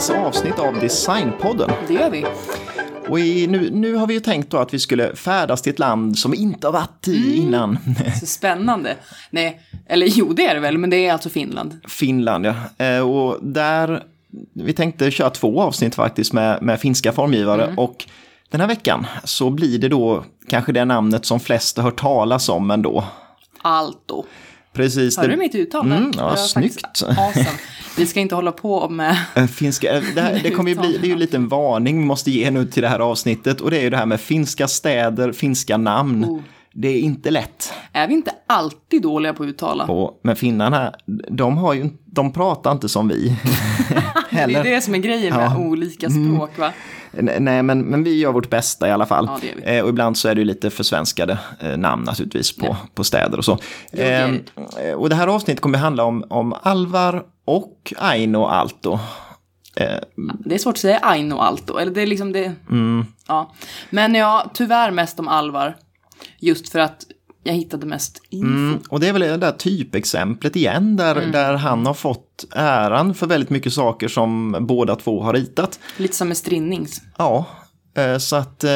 veckans avsnitt av Designpodden. Det gör vi. Och i, nu, nu har vi ju tänkt då att vi skulle färdas till ett land som vi inte har varit i Mm. innan. Så spännande. Nej, eller jo det är det väl, men det är alltså Finland. Finland, ja. Eh, Och där, vi tänkte köra två avsnitt faktiskt med, med finska formgivare. Mm. Och den här veckan så blir det då kanske det namnet som flest har hört talas om ändå. Alto. Precis. Det- du mitt uttal? Mm, ja, snyggt. Awesome. Vi ska inte hålla på med... Eh, Finska, eh, det, här, det kommer ju bli, det är ju en liten varning vi måste ge nu till det här avsnittet. Och det är ju det här med finska städer, finska namn. Oh. Det är inte lätt. Är vi inte alltid dåliga på att uttala? Och, men finnarna, de, har ju, de pratar inte som vi. Det är det som är grejen med Ja. Mm. olika språk va? Nej, men, men vi gör vårt bästa i alla fall. Ja. Eh, och ibland så är det ju lite försvenskade eh, namn naturligtvis på, på städer och så. Eh, och det här avsnittet kommer handla om, om Alvar och Aino Alto. Det är svårt att säga Aino Alto, eller det är liksom det... Mm. Ja. Men ja, tyvärr mest om Alvar. Just för att jag hittade mest info. Mm, och det är väl det där typexemplet igen där, Mm. där han har fått äran för väldigt mycket saker som båda två har ritat. Lite som med Strinnings. Ja, eh, så att eh,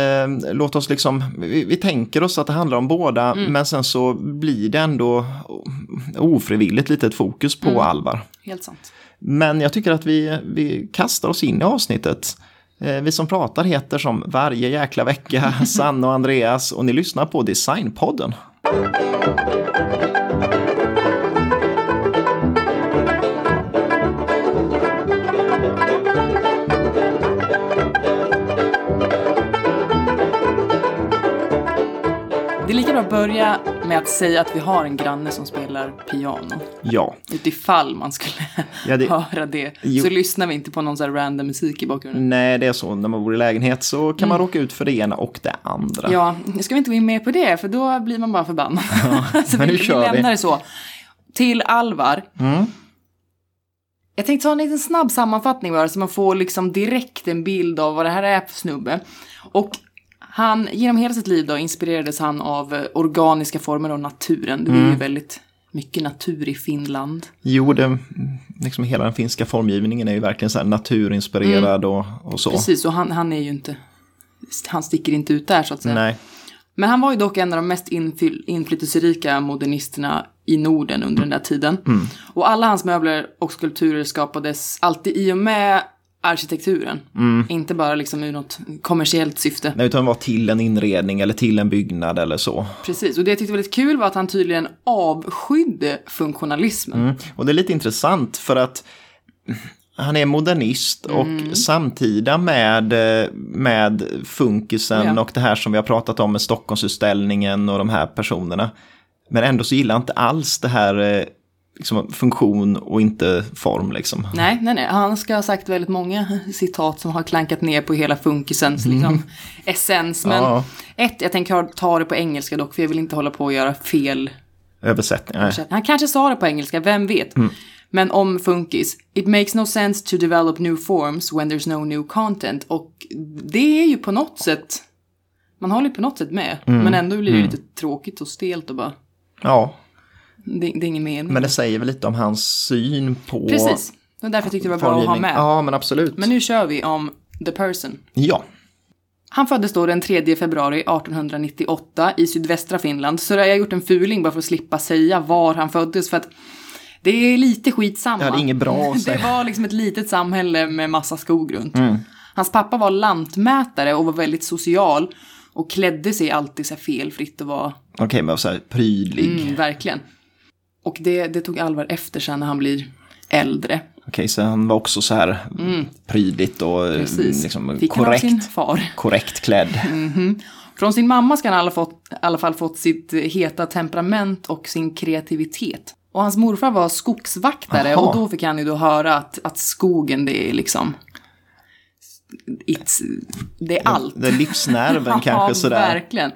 låt oss liksom, vi, vi tänker oss att det handlar om båda, Mm. men sen så blir det ändå ofrivilligt lite ett fokus på Mm. Alvar. Helt sant. Men jag tycker att vi, vi kastar oss in i avsnittet. Eh, Vi som pratar heter som varje jäkla vecka Sanna och Andreas och ni lyssnar på Designpodden. Att börja med att säga att vi har en granne som spelar piano. Ja, Utifall man skulle Ja, det- höra det. Jo. Så lyssnar vi inte på någon sån här random musik i bakgrunden. nej det är så när man bor i lägenhet så kan man råka ut för det ena och det andra. Mm. Ja, nu ska vi inte gå in mer på det, för då blir man bara förbannad. så men vi, vi. lämnar det så. Till Alvar. Mm. Jag tänkte ta en liten snabb sammanfattning bara, så man får liksom direkt en bild av vad det här är för snubbe. Och han, genom hela sitt liv då, inspirerades han av eh, organiska former och naturen. Det är Mm. ju väldigt mycket natur i Finland. Jo, det, liksom hela den finska formgivningen är ju verkligen så här naturinspirerad och, och så. Mm. Precis, och han, han är ju inte... Han sticker inte ut där så att säga. Nej, Men han var ju dock en av de mest infly- inflytelserika modernisterna i Norden under den där tiden. Mm. Och alla hans möbler och skulpturer skapades alltid i och med arkitekturen. Mm. Inte bara liksom ur något kommersiellt syfte. Nej, utan var till en inredning eller till en byggnad eller så. Precis, och det jag tyckte var lite kul var att han tydligen avskydde funktionalismen. Mm. Och det är lite intressant för att han är modernist och Mm. samtida med, med funkisen Ja. och det här som vi har pratat om med Stockholmsutställningen och de här personerna. Men ändå så gillar han inte alls det här eh, liksom, funktion och inte form liksom. Nej, nej, nej. Han ska ha sagt väldigt många citat som har klankat ner på hela funkisens liksom, essens. Men Mm. Ja. ett, jag tänker ta det på engelska dock, för jag vill inte hålla på och göra fel Översättningar. Han kanske sa det på engelska, vem vet? Mm. Men om funkis. It makes no sense to develop new forms when there's no new content. Och det är ju på något sätt, man håller ju på något sätt med. Mm. Men ändå blir det lite tråkigt och stelt och bara, Ja, det, det är ingen mening. men det säger väl lite om hans syn på Precis, det var därför jag tyckte det var bra att ha med. Ja, men absolut. Men nu kör vi om the person. Ja, Han föddes då den 3 februari 1898 i sydvästra Finland. Så där har jag gjort en fuling bara för att slippa säga var han föddes. För att det är lite skitsamma. Ja, det är inget bra att Det säga. var liksom ett litet samhälle med massa skog runt. Mm. Hans pappa var lantmätare och var väldigt social. Och klädde sig alltid så felfritt och var, okej, men så här prydlig. mm, verkligen. Och det, det tog Alvar efter sen när han blir äldre. Okej, så han var också så här prydligt och eh, Mm. Liksom, korrekt, korrekt klädd. Från sin mamma ska han i alla, fått, i alla fall fått sitt heta temperament och sin kreativitet. Och hans morfar var skogsvaktare Aha. och då fick han ju då höra att, att skogen det är liksom... It's, det är allt. Det är livsnerven kanske ja, sådär. verkligen.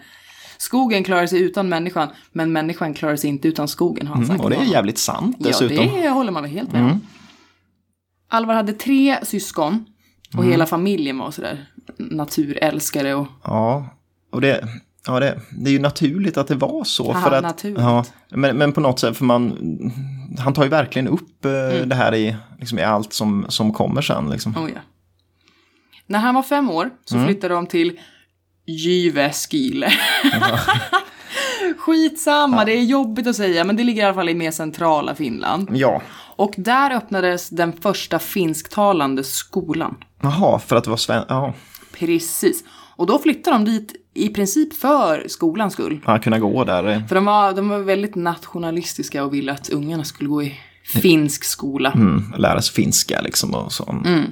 Skogen klarar sig utan människan, men människan klarar sig inte utan skogen, har han sagt. Mm, och det är jävligt sant dessutom. Mm. Ja, det håller man väl helt med om. Alvar hade tre syskon och Mm. hela familjen var sådär naturälskare och Ja, och det, ja det, det är ju naturligt att det var så. Aha, för att, naturligt. Ja, men, men på något sätt, för man, han tar ju verkligen upp eh, Mm. det här i, liksom, i allt som, som kommer sen. Liksom. Oh, ja. När han var fem år så Mm. flyttade de till Jyväskylä. Skitsamma, det är jobbigt att säga, men det ligger i alla fall i mer centrala Finland. Ja, Och där öppnades den första finsktalande skolan. jaha, för att det var sven... Ja, Precis. Och då flyttade de dit i princip för skolans skull. att kunna gå där. För de var, de var väldigt nationalistiska och ville att ungarna skulle gå i finsk skola. Mm, lära sig finska liksom och så. Mm.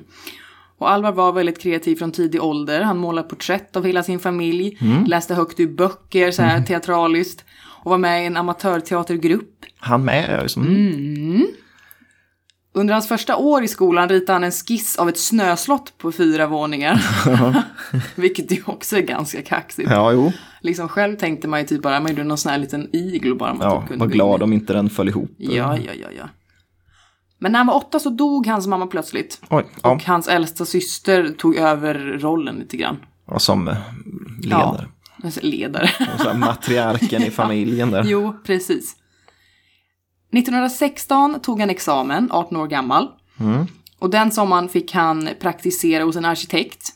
Och Alvar var väldigt kreativ från tidig ålder. Han målade porträtt av hela sin familj, läste högt ur böcker så här teatraliskt och var med i en amatörteatergrupp. Han med. Liksom. Mm. Under hans första år i skolan ritade han en skiss av ett snöslott på fyra våningar. Vilket ju också är ganska kaxigt. Ja, jo. Liksom själv tänkte man ju typ bara, man gjorde någon sån här liten iglo bara. Man Ja, typ var glad om inte den föll ihop. Ja, ja, ja, ja. Men när han var åtta så dog hans mamma plötsligt. Oj, ja. Och hans äldsta syster tog över rollen lite grann. Och som eh, ledare. Alltså, ledare. Matriarken i familjen där. jo, precis. 1916 tog han examen, 18 år gammal. Mm. Och den sommaren fick han praktisera hos en arkitekt.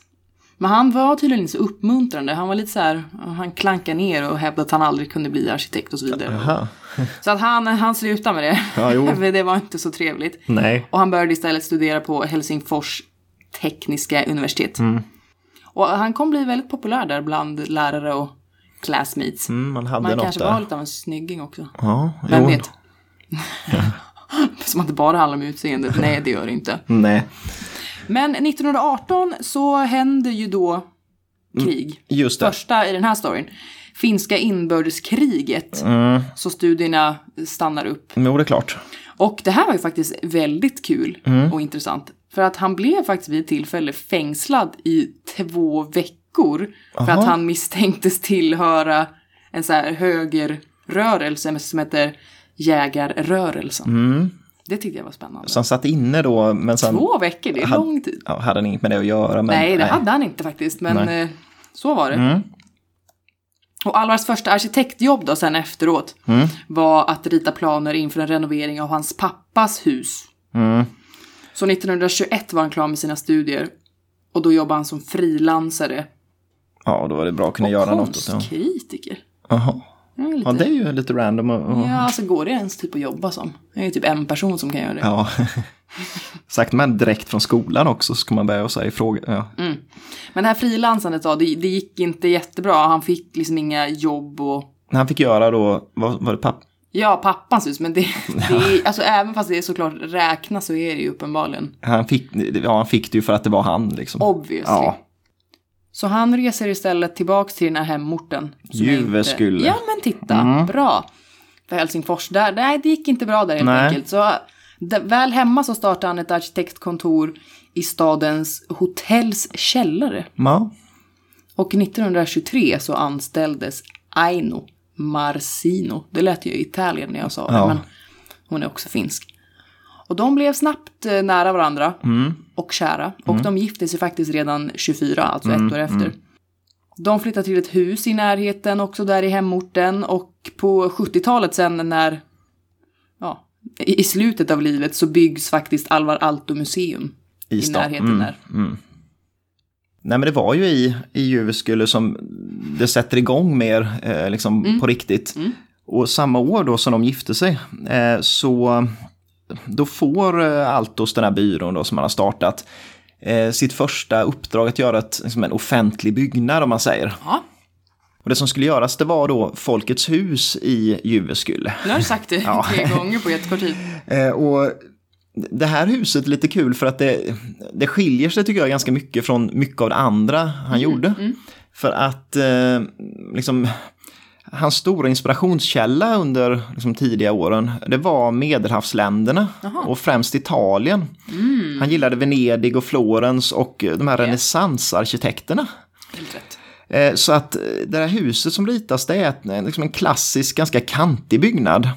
Men han var tydligen inte så uppmuntrande. Han var lite så här, han klankade ner och hävdade att han aldrig kunde bli arkitekt och så vidare. Aha. Så att han, han slutade med det. Ja, det var inte så trevligt. Nej. Och han började istället studera på Helsingfors tekniska universitet. Mm. Och han kom bli väldigt populär där bland lärare och classmates. Mm, man hade Man något kanske där. var lite av en snygging också. Ja, Vem jo. vet? Som att det bara handlar om utseendet. Nej, det gör det inte. Nej, Men 1918 så händer ju då krig. just det. Första i den här storyn. Finska inbördeskriget. Mm. Så studierna stannar upp. Jo, det är klart. Och det här var ju faktiskt väldigt kul Mm. och intressant. För att han blev faktiskt vid ett tillfälle fängslad i två veckor. För Aha. att han misstänktes tillhöra en så här högerrörelse som heter jägarrörelsen. Mm. Det tyckte jag var spännande. Så han satt inne då, men sen Två veckor, det är hade- lång tid. ja, hade han inget med det att göra. Men, nej, det hade han inte faktiskt, men Nej. eh, så var det. Mm. Och Alvars första arkitektjobb då sen efteråt Mm. var att rita planer inför en renovering av hans pappas hus. Mm. Så 1921 var han klar med sina studier. Och då jobbade han som frilansare. Ja, då var det bra att kunna göra något. det. konstkritiker. Jaha. Lite... Ja, det är ju lite random. Och, och... Ja, alltså går det ens typ att jobba som? Det är ju typ en person som kan göra det. Ja. Sagt men direkt från skolan också ska man börja säga fråga. Ja. Men det här frilansandet då, det, det gick inte jättebra. Han fick liksom inga jobb och... Han fick göra då, vad var det papp? Ja, pappans hus, men det, det är, alltså även fast det är såklart räknas så är det ju uppenbarligen Han fick, ja, han fick det ju för att det var han liksom. obviously. Ja. Så han reser istället tillbaks till den här hemorten. jag inte-. Ja, men titta. Bra. För Helsingfors, där, nej, det gick inte bra där helt Nej. enkelt. Så väl hemma så startade han ett arkitektkontor i stadens hotells källare. Ja. Och 1923 så anställdes Aino Marcino. Det lät ju Italien när jag sa det, Ja. men hon är också finsk. Och de blev snabbt eh, nära varandra Mm. och kära. Och de gifte sig faktiskt redan 24, alltså ett år efter. De flyttade till ett hus i närheten, också där i hemorten. Och på 70-talet sen när, ja, i slutet av livet så byggs faktiskt Alvar Aalto museum I i, närheten Mm, där. Nej men det var ju i, i Jyväskylä som det sätter igång mer eh, liksom Mm. på riktigt. Och samma år då som de gifte sig eh, så då får eh, Altos, den här byrån då som man har startat, eh, sitt första uppdrag att göra ett, liksom en offentlig byggnad om man säger. Ja, Och det som skulle göras det var då Folkets hus i Jyväskylä. nu har du sagt det Ja. tre gånger på jättekort tid. Eh, och det här huset är lite kul för att det, det skiljer sig tycker jag ganska mycket från mycket av det andra han gjorde. För att eh, liksom, hans stora inspirationskälla under liksom, tidiga åren det var medelhavsländerna och främst Italien. Han gillade Venedig och Florens och de här renässansarkitekterna. Helt rätt. Eh, Så att eh, det här huset som ritas det är eh, liksom en klassisk, ganska kantig byggnad.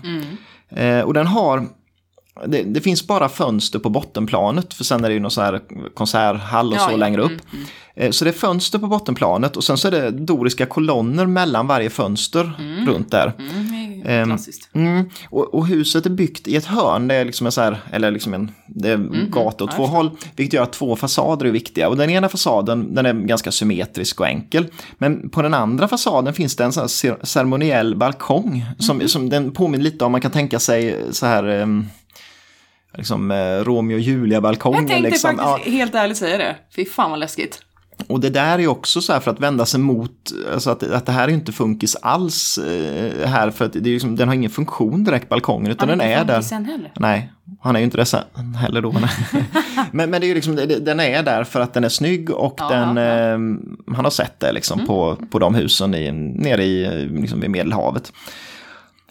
Eh, Och den har, det, det finns bara fönster på bottenplanet för sen är det ju någon så här konserthall och Ja, så ja. längre upp. Eh, Så det är fönster på bottenplanet och sen så är det doriska kolonner mellan varje fönster runt där. Mm, Ehm, Klassiskt. Mm, och, och huset är byggt i ett hörn, det är liksom en så här, eller liksom en, det är Mhm. gata åt två håll, vilket gör att två fasader är viktiga. Och den ena fasaden, den är ganska symmetrisk och enkel. Men på den andra fasaden finns det en sån här cer- ceremoniell balkong, som, Mhm. som den påminner lite om, man kan tänka sig så här, ehm, liksom eh, Romeo och Julia-balkongen. Jag tänkte liksom. Ja, faktiskt helt ärligt säga det. Fy fan vad läskigt. och det där är också så här för att vända sig mot, alltså att, att det här är inte funkis alls eh, här, för att det är liksom, den har ingen funktion direkt, balkongen, utan den är där. Heller. Nej, han är ju inte det sen heller då. men, men det är ju liksom, den är där för att den är snygg och Ja, den, ja. eh, han har sett det liksom på, på de husen i, nere i, liksom vid Medelhavet.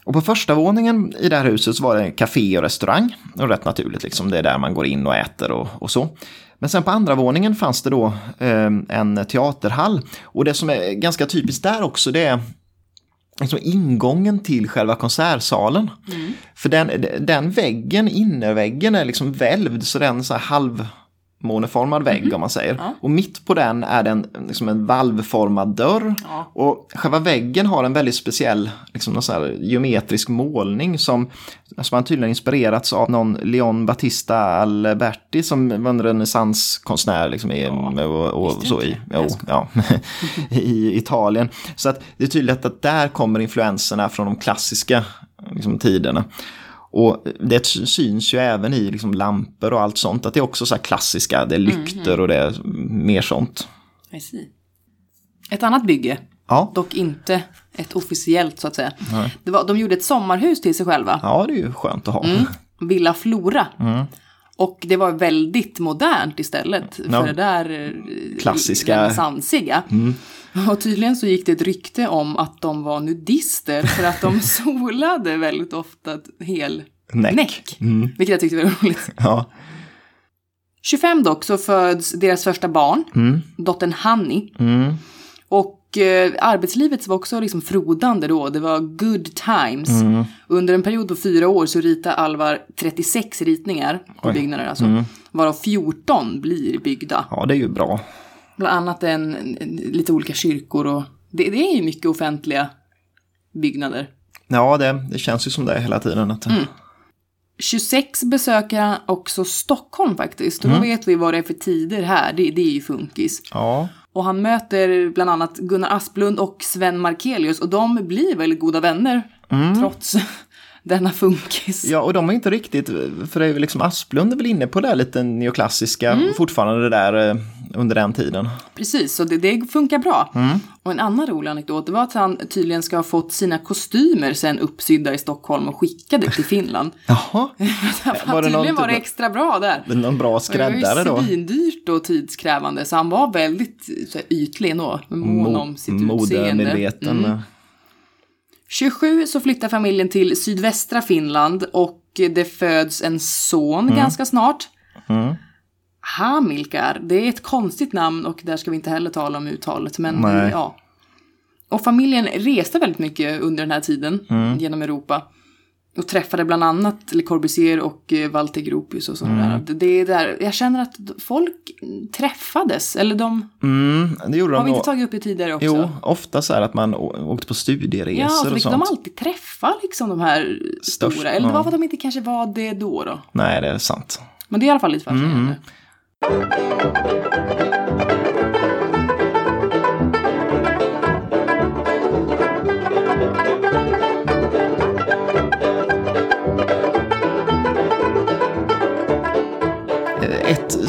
Och på första våningen i det här huset så var det café och restaurang. Och rätt naturligt, liksom, det är där man går in och äter och, och så. Men sen på andra våningen fanns det då eh, en teaterhall. Och det som är ganska typiskt där också det är liksom ingången till själva konsertsalen. För den, den väggen, innerväggen är liksom välvd så den är så här halvmåneformad vägg om man säger. Ja. Och mitt på den är den liksom en valvformad dörr. Ja. Och själva väggen har en väldigt speciell liksom någon geometrisk målning som, som man tydligen inspirerats av någon Leon Battista Alberti som var en renässanskonstnär liksom i, och, och visste så i, jo, ja, i Italien. Så att det är tydligt att där kommer influenserna från de klassiska liksom, tiderna. Och det syns ju även i liksom, lampor och allt sånt, att det är också så här klassiska, det är lyktor och det är mer sånt. Ett annat bygge, Ja, dock inte ett officiellt så att säga. Det var, de gjorde ett sommarhus till sig själva. ja det är ju skönt att ha. Villa Flora. Och det var väldigt modernt istället för Ja. det där eh, Klassiska. renässansiga. Och tydligen så gick det ett rykte om att de var nudister för att de solade väldigt ofta hel Näck. näck. Vilket jag tyckte var roligt. Ja. 25 dock så föds deras första barn, dottern Hanni. Mm. Och eh, arbetslivet var också liksom frodande då. Det var good times. Mm. Under en period på fyra år så ritade Alvar 36 ritningar på Oj. byggnader alltså. Mm. Varav 14 blir byggda. ja, det är ju bra. Bland annat en, lite olika kyrkor och det, det är ju mycket offentliga byggnader. Ja, det, det känns ju som det hela tiden. Att, 26 besöker han också Stockholm faktiskt. Och Mm. då vet vi vad det är för tider här. Det, det är ju funkis. Ja, Och han möter bland annat Gunnar Asplund och Sven Markelius och de blir väldigt goda vänner. Trots denna funkis. Ja, och de är inte riktigt, för det är liksom Asplund är väl inne på det här lite neoklassiska fortfarande det där eh, under den tiden. Precis, så det, det funkar bra. Och en annan rolig anekdot var att han tydligen ska ha fått sina kostymer sen uppsydda i Stockholm och skickade till Finland. Jaha, var det tydligen var det typ extra bra där. någon bra skräddare det var då? ju svindyrt och tidskrävande så han var väldigt så här, ytlig ändå. Mån om sitt utseende. Modemedveten. Mm. 27 så flyttar familjen till sydvästra Finland och det föds en son ganska snart. Mm. Hamilkar, det är ett konstigt namn och där ska vi inte heller tala om uttalet. Men Nej. ja. Och familjen reste väldigt mycket under den här tiden Mm. genom Europa. Och träffade bland annat Le Corbusier och eh, Walter Gropius och sådär. Mm. Det, det är där, jag känner att folk träffades, eller de Mm, det gjorde har de vi inte nog. tagit upp i tidigare också. Jo, ofta så här att man åkte på studieresor Ja, och fick de sånt. alltid träffa liksom de här Störst, stora. Eller det var ja. för att de inte kanske var det då då. Nej, det är sant. Men det är i alla fall lite fascinerande. Mm.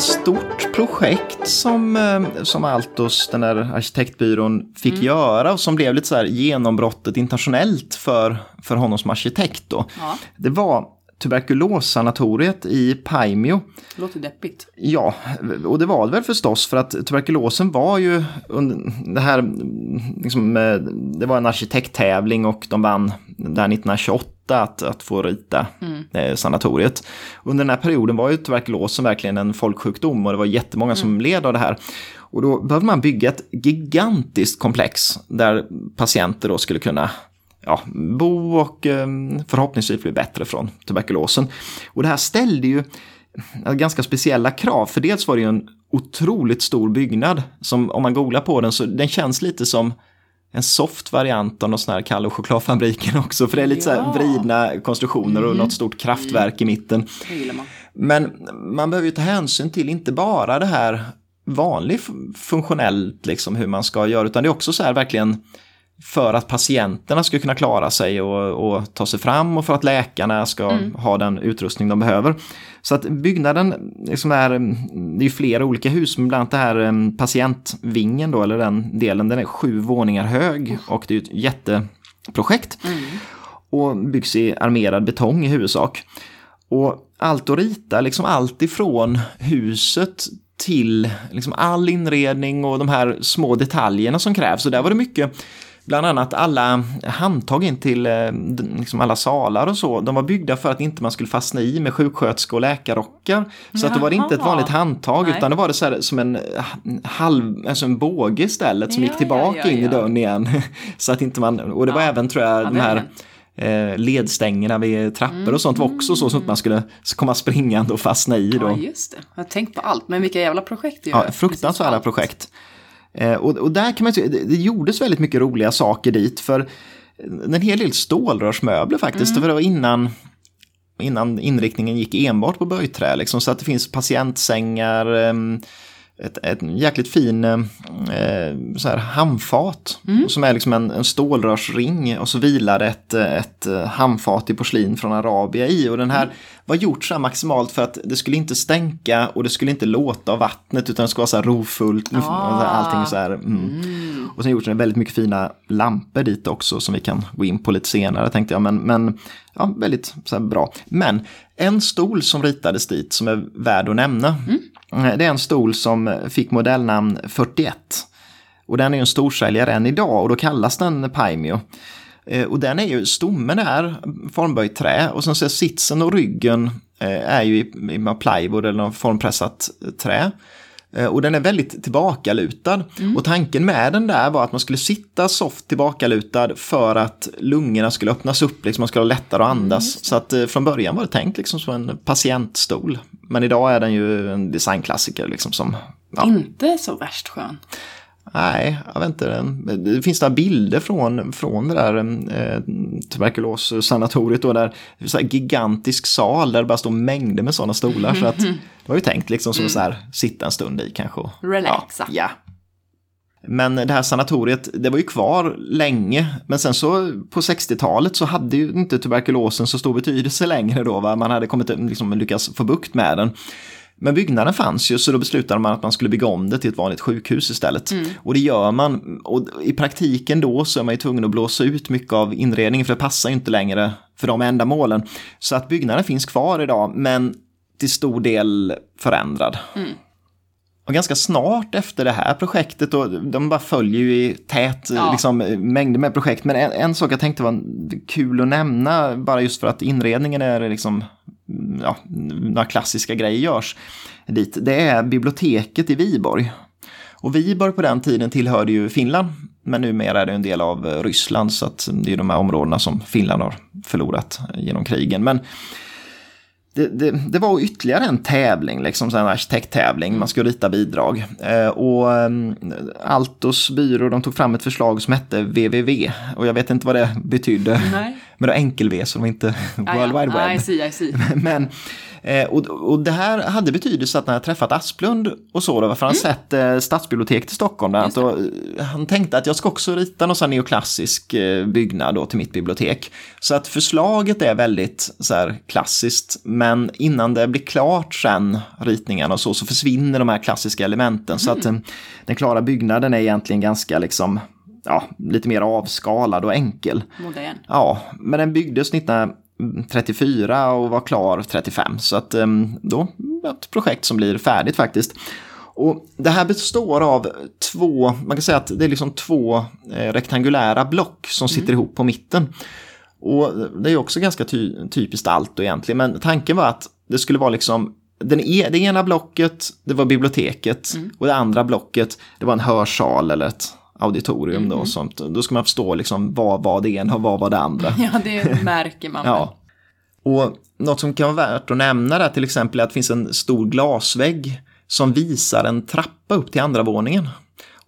Stort projekt som, eh, som Altos, den där arkitektbyrån, fick Mm. göra och som blev lite så här genombrottet internationellt för, för honom som arkitekt då. Ja, Det var tuberkulossanatoriet i Paimio. det låter deppigt. Ja, och det var det väl förstås för att tuberkulosen var ju det här, liksom, eh, det var en arkitekttävling och de vann där 1928 att, att få rita eh, sanatoriet. Under den här perioden var ju tuberkulosen verkligen en folksjukdom och det var jättemånga som led av det här. Och då behövde man bygga ett gigantiskt komplex där patienter då skulle kunna ja, bo och eh, förhoppningsvis bli bättre från tuberkulosen. Och det här ställde ju ganska speciella krav, för dels var det ju en otroligt stor byggnad som om man googlar på den så den känns lite som en soft variant av någon sån här Kalle och chokladfabriken också. För det är lite så här Ja. vridna konstruktioner och något stort kraftverk i mitten. Man. Men man behöver ju ta hänsyn till inte bara det här vanligt funktionellt, liksom hur man ska göra, utan det är också så här verkligen för att patienterna ska kunna klara sig och, och ta sig fram och för att läkarna ska ha den utrustning de behöver. Så att byggnaden liksom är, det är flera olika hus, men bland annat det här patientvingen då, eller den delen, den är sju våningar hög och det är ett jätteprojekt. Och byggs i armerad betong i huvudsak. Och allt att rita, liksom allt ifrån huset till liksom all inredning och de här små detaljerna som krävs. Och där var det mycket, bland annat alla handtag in till eh, liksom alla salar och så. De var byggda för att inte man skulle fastna i med sjuksköterskor och läkarrockar. Så att då var det inte ett vanligt handtag Nej. utan det var det så här, som en eh, halv, alltså en båge istället som Ja, gick tillbaka ja, ja, in i ja. dörren igen. så att inte man, och det var Ja. även tror jag Ja, de här eh, ledstängerna vid trappor och sånt var också så, så att man skulle komma springande och fastna i då. Ja, just det. Jag har tänkt på allt, men vilka jävla projekt det Ja, gör. fruktansvärda Precis allt. projekt. Eh, och, och där kan man ju det, det gjordes väldigt mycket roliga saker dit för en hel del stålrörsmöbler faktiskt. För det var innan, innan inriktningen gick enbart på böjträ. Liksom, så att det finns patientsängar, ehm, ett, ett jäkligt fin eh, så här handfat som är liksom en, en stålrörsring och så vilar ett, ett eh, handfat i porslin från Arabia i. Och den här var gjort så här maximalt för att det skulle inte stänka och det skulle inte låta av vattnet utan det skulle vara så här rofullt. Ah. Allting så här. Mm. Och sen gjorts det väldigt mycket fina lampor dit också som vi kan gå in på lite senare tänkte jag. Men, men ja, väldigt så bra. Men en stol som ritades dit som är värd att nämna. eh, Det är en stol som fick modellnamn 41. Och den är ju en storsäljare än idag och då kallas den Paimio. Eh, Och den är ju, stommen är formböjt trä och sen så är sitsen och ryggen eh, är ju i, i plywood eller något formpressat trä. Eh, Och den är väldigt tillbakalutad. Och tanken med den där var att man skulle sitta soft tillbakalutad för att lungorna skulle öppnas upp, liksom man skulle ha lättare att andas. så att från början var det tänkt liksom som en patientstol. Men idag är den ju en designklassiker liksom som ja, Inte så värst skön. Nej, jag vet inte. Det finns några bilder från, från det där eh, tuberkulossanatoriet då, där så gigantisk sal där det bara står mängder med sådana stolar. Så att det var ju tänkt liksom som så här, sitta en stund i kanske. och- Relaxa. Ja, ja. Men det här sanatoriet, det var ju kvar länge. Men sen så på 60-talet så hade ju inte tuberkulosen så stor betydelse längre då. Va? Man hade kommit, liksom, lyckats få bukt med den. Men byggnaden fanns ju så då beslutade man att man skulle bygga om det till ett vanligt sjukhus istället. Och det gör man. Och i praktiken då så är man ju tvungen att blåsa ut mycket av inredningen för det passar ju inte längre för de ändamålen. Så att byggnaden finns kvar idag men till stor del förändrad. Och ganska snart efter det här projektet, och de bara följer ju i tät Ja. liksom, mängder med projekt. Men en, en sak jag tänkte var kul att nämna, bara just för att inredningen är liksom, Mm, ja, några klassiska grejer görs dit. Det är biblioteket i Viborg. Och Viborg på den tiden tillhörde ju Finland, men numera är det en del av Ryssland, så att det är de här områdena som Finland har förlorat genom krigen. Men det, det, det var ytterligare en tävling, liksom en arkitekttävling, man skulle rita bidrag. Eh, och mm, Altos byrå, de tog fram ett förslag som hette WWW. Och jag vet inte vad det betydde. Nej. Men det var enkel-V, så det var inte World Wide Web. I see, I see. Men, eh, och, och det här hade betydelse att när jag träffat Asplund och så, då, för han sett eh, stadsbiblioteket i Stockholm, där, då, eh, han tänkte att jag ska också rita någon sån här neoklassisk eh, byggnad då, till mitt bibliotek. Så att förslaget är väldigt så här, klassiskt, men innan det blir klart sen, ritningarna och så, så försvinner de här klassiska elementen. Så att eh, den klara byggnaden är egentligen ganska liksom, ja, lite mer avskalad och enkel. Modern. Ja, men den byggdes 1934 och var klar 35. Så att em, då ett projekt som blir färdigt faktiskt. Och det här består av två, man kan säga att det är liksom två eh, rektangulära block som sitter ihop på mitten. Och det är också ganska ty typiskt allt egentligen, men tanken var att det skulle vara liksom den e det ena blocket, det var biblioteket och det andra blocket, det var en hörsal eller ett auditorium då. Sånt. Då ska man förstå liksom vad var det ena och vad var det andra. Ja, det märker man. Ja. Och något som kan vara värt att nämna där till exempel är att det finns en stor glasvägg som visar en trappa upp till andra våningen.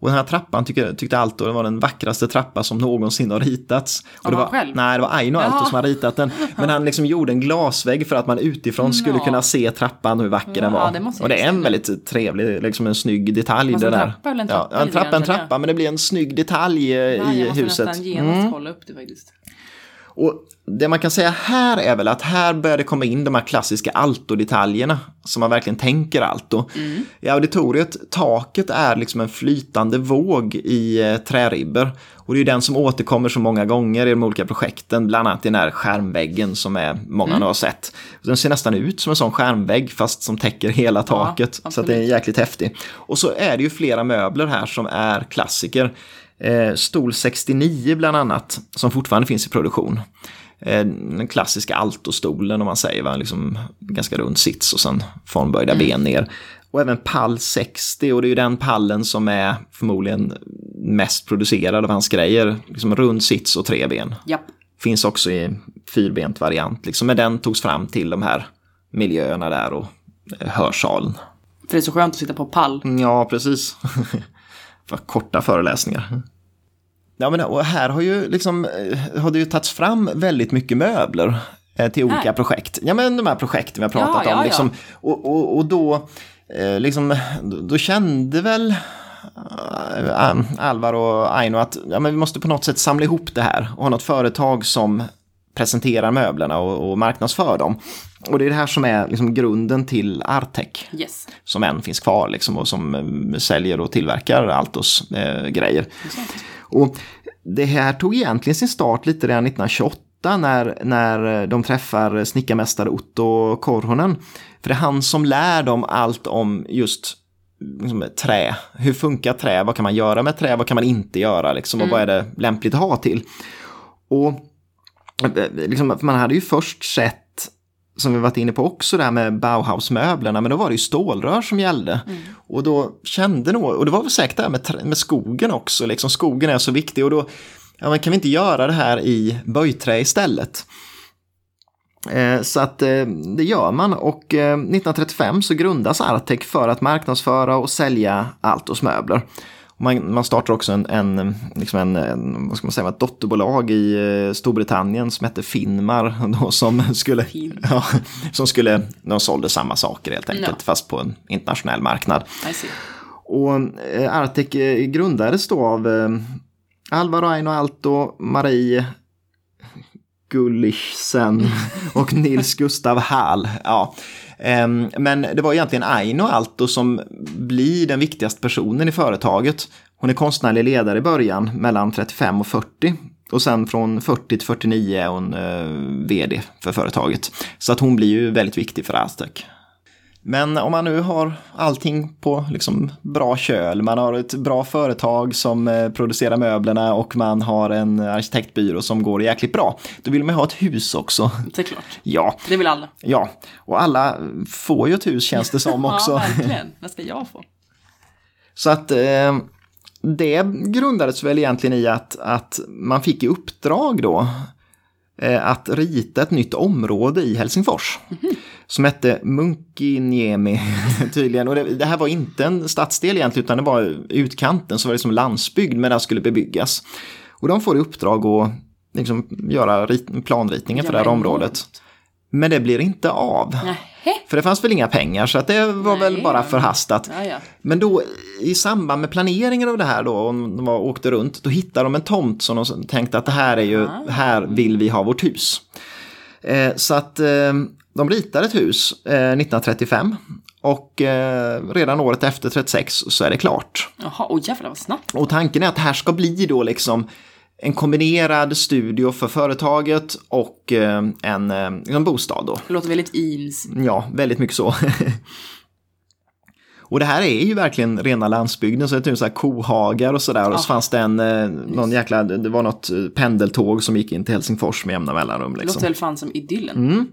Och den här trappan tyckte, tyckte Alto det var den vackraste trappa som någonsin har ritats. Och det han var, själv? Nej, det var Aino Alto Jaha. som har ritat den. Men han liksom gjorde en glasvägg för att man utifrån skulle Ja. kunna se trappan och hur vacker den Ja, var. det och det är en väldigt trevlig, liksom en snygg detalj. Det där. trappa en trappa Ja, en trappa, en trappa, men det blir en snygg detalj eh, Nej, i jag måste huset. nästan genast Mm. kolla upp det faktiskt. Och det man kan säga här är väl att här börjar det komma in de här klassiska alto-detaljerna som man verkligen tänker alto. I auditoriet, taket är liksom en flytande våg i eh, träribbor. Och det är ju den som återkommer så många gånger i de olika projekten, bland annat i den här skärmväggen som är många nu har sett. Den ser nästan ut som en sån skärmvägg fast som täcker hela taket. så att absolut. det är jäkligt häftig. Och så är det ju flera möbler här som är klassiker. Eh, stol 69 bland annat, som fortfarande finns i produktion. Eh, den klassiska altostolen om man säger, va? Liksom, ganska rund sits och sen formböjda ben ner. Och även pall 60 och det är ju den pallen som är förmodligen mest producerad av hans grejer. Liksom rund sits och tre ben. Japp. Finns också i fyrbent variant, liksom, men den togs fram till de här miljöerna där och eh, hörsalen. För det är så skönt att sitta på pall. Ja, precis. För korta föreläsningar. Ja, men och här har ju liksom, eh, har det ju tagits fram väldigt mycket möbler eh, till olika Här? projekt. Ja, men de här projekten vi har pratat Ja, ja, om. ja. Liksom, och, och, och då, eh, liksom, då, kände väl Alvar och Aino att ja, men vi måste på något sätt samla ihop det här och ha något företag som presenterar möblerna och, och marknadsför dem. Och det är det här som är liksom grunden till Artec Yes. som än finns kvar liksom, och som säljer och tillverkar Altos eh, grejer. Och det här tog egentligen sin start lite redan 1928 när, när de träffar snickarmästare Otto Korhonen. För det är han som lär dem allt om just liksom, trä. Hur funkar trä? Vad kan man göra med trä? Vad kan man inte göra? Liksom, och vad är det lämpligt att ha till? Och eh, liksom, man hade ju först sett som vi varit inne på också, det här med Bauhaus-möblerna, men då var det ju stålrör som gällde. Och då kände nog, och det var väl säkert det här med, med skogen också, liksom skogen är så viktig och då, ja men kan vi inte göra det här i böjträ istället? Eh, Så att eh, det gör man och eh, 1935 så grundas Artec för att marknadsföra och sälja Altos möbler. Man, man startar också en, en, liksom en, en, vad ska man säga, ett dotterbolag i eh, Storbritannien som hette Finmar. Då, som skulle, Fin. ja, som skulle, de sålde samma saker helt enkelt, Ja. fast på en internationell marknad. Och eh, Artec eh, grundades då av eh, Alvaro Aino Alto, Marie Gullichsen och Nils Gustav Hall. Ja. Ehm, men det var egentligen Aino Alto som blir den viktigaste personen i företaget. Hon är konstnärlig ledare i början, mellan 35 och 40. Och sen från 40 till 49 är hon eh, vd för företaget. Så att hon blir ju väldigt viktig för Aztec. Men om man nu har allting på liksom bra köl, man har ett bra företag som eh, producerar möblerna och man har en arkitektbyrå som går jäkligt bra, då vill man ha ett hus också. Det är klart. Ja, Det vill alla. ja, och alla får ju ett hus känns det som också. Ja, verkligen. Vad ska jag få? Så att eh, det grundades väl egentligen i att, att man fick i uppdrag då eh, att rita ett nytt område i Helsingfors. Som hette Munkiniemi tydligen. Och det, det här var inte en stadsdel egentligen utan det var utkanten så var det som landsbygd men det skulle bebyggas. Och de får i uppdrag att liksom, göra rit, planritningen för det här Ja, området. Men det blir inte av. Nähä. För det fanns väl inga pengar så att det var väl Nej. bara förhastat. Ja, ja. Men då i samband med planeringen av det här då, om de var, åkte runt, då hittade de en tomt som de tänkte att det här är ju, här vill vi ha vårt hus. Eh, så att eh, de ritade ett hus eh, 1935 och eh, redan året efter 36 så är det klart. Jaha, oj jävlar vad snabbt. Och tanken är att det här ska bli då liksom en kombinerad studio för företaget och eh, en, eh, en bostad då. Det låter väldigt Eames. Ja, väldigt mycket så. Och det här är ju verkligen rena landsbygden, så det är typ så här kohagar och sådär. Och så Ja. fanns det en, eh, någon jäkla, det var något eh, pendeltåg som gick in till Helsingfors med jämna mellanrum. Det Liksom. låter väl fan som idyllen. Mm.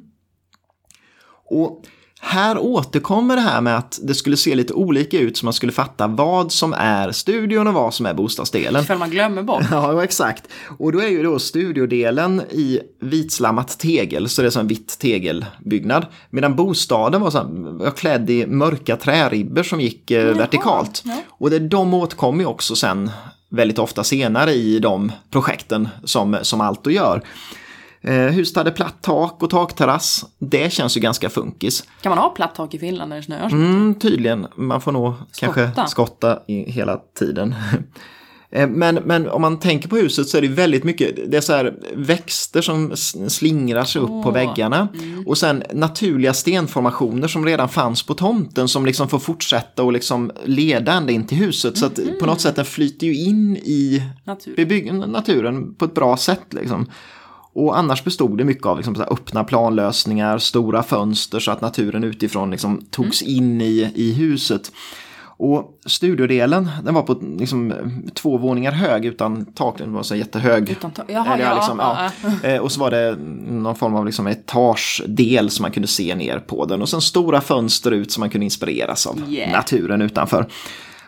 Och här återkommer det här med att det skulle se lite olika ut så man skulle fatta vad som är studion och vad som är bostadsdelen. Ifall man glömmer bort. Ja, exakt. Och då är ju då studiodelen i vitslammat tegel, så det är som en vitt tegelbyggnad. Medan bostaden var, så här, var klädd i mörka träribber som gick eh, vertikalt. ja. Och det, de återkommer ju också sen väldigt ofta senare i de projekten som, som Alto gör. Eh, huset hade platt tak och takterrass. Det känns ju ganska funkis. Kan man ha platt tak i Finland när det snöar? Mm, tydligen, man får nog kanske Skotta. skotta i hela tiden. Eh, Men, men om man tänker på huset så är det väldigt mycket, det är så här växter som slingrar sig upp på Åh, väggarna. mm. Och sen naturliga stenformationer som redan fanns på tomten som liksom får fortsätta och liksom leda ända in till huset. Så att Mm. på något sätt den flyter ju in i Natur. naturen på ett bra sätt. Liksom. Och annars bestod det mycket av liksom, öppna planlösningar, stora fönster så att naturen utifrån liksom, togs in i, i huset. Och studiodelen, den var på liksom, två våningar hög utan tak, den var så jättehög. Utan ta- Jaha, ja. liksom, ja. Eh, Och så var det någon form av liksom etagedel som man kunde se ner på den. Och sen stora fönster ut som man kunde inspireras av Yeah. naturen utanför.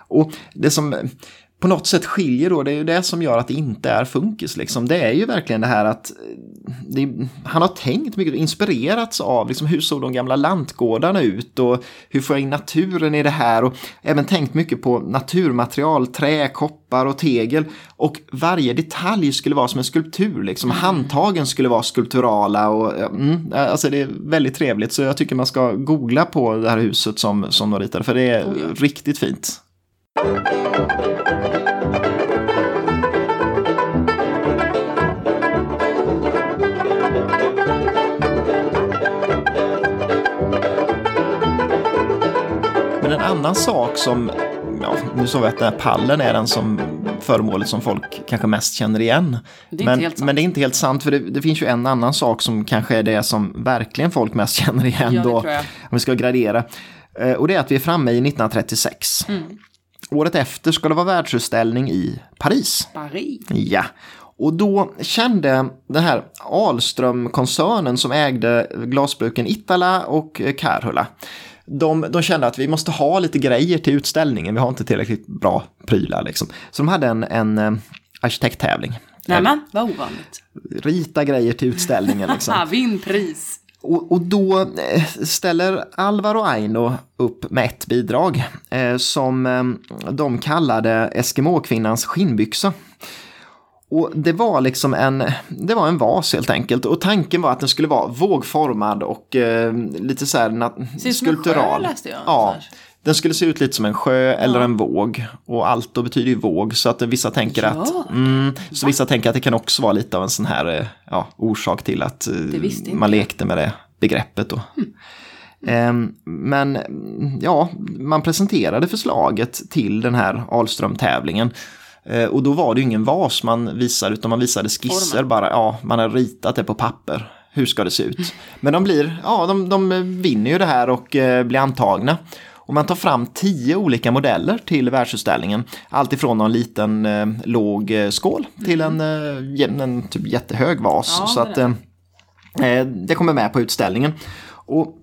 Och det som på något sätt skiljer då, det är ju det som gör att det inte är funkis. Liksom. Det är ju verkligen det här att eh, det, han har tänkt mycket, inspirerats av liksom, hur såg de gamla lantgårdarna ut och hur får jag in naturen i det här och även tänkt mycket på naturmaterial, trä, koppar och tegel och varje detalj skulle vara som en skulptur, liksom. handtagen skulle vara skulpturala och mm, alltså det är väldigt trevligt så jag tycker man ska googla på det här huset som, som de ritade för det är Oh ja. riktigt fint. Men en annan sak som, ja, nu sa vi att den här pallen är den som föremålet som folk kanske mest känner igen. Det men, men det är inte helt sant för det, det finns ju en annan sak som kanske är det som verkligen folk mest känner igen Ja, då. Om vi ska gradera. Eh, Och det är att vi är framme i 1936. Mm. Året efter ska det vara världsutställning i Paris. Paris. Ja, och då kände den här Ahlström-koncernen som ägde glasbruken Ittala och Kärhula. De, de kände att vi måste ha lite grejer till utställningen, vi har inte tillräckligt bra prylar liksom. Så de hade en, en eh, arkitekttävling. Nämen, vad ovanligt. Rita grejer till utställningen liksom. Ha, vinn pris. Och, och då eh, ställer Alvaro Aino upp med ett bidrag eh, som eh, de kallade Eskimokvinnans skinnbyxa. Och det var liksom en, det var en vas helt enkelt. Och tanken var att den skulle vara vågformad och eh, lite så här nat- Ser ut som en sjö, skulptural. läste jag Ja. Den skulle se ut lite som en sjö eller en våg. Och allt då betyder ju våg så att vissa tänker Ja. att mm, så vissa tänker att det kan också vara lite av en sån här eh, ja, orsak till att eh, man lekte med det begreppet då. Ehm, Men mm, ja, man presenterade förslaget till den här Ahlström-tävlingen. Eh, Och då var det ju ingen vas man visade utan man visade skisser Formen. bara. Ja, man har ritat det på papper. Hur ska det se ut? Men de blir, ja de, de vinner ju det här och blir antagna. Och man tar fram tio olika modeller till världsutställningen. Allt ifrån någon liten eh, låg eh, skål till en, eh, en typ jättehög vas. Ja, så att eh, eh, det kommer med på utställningen. Och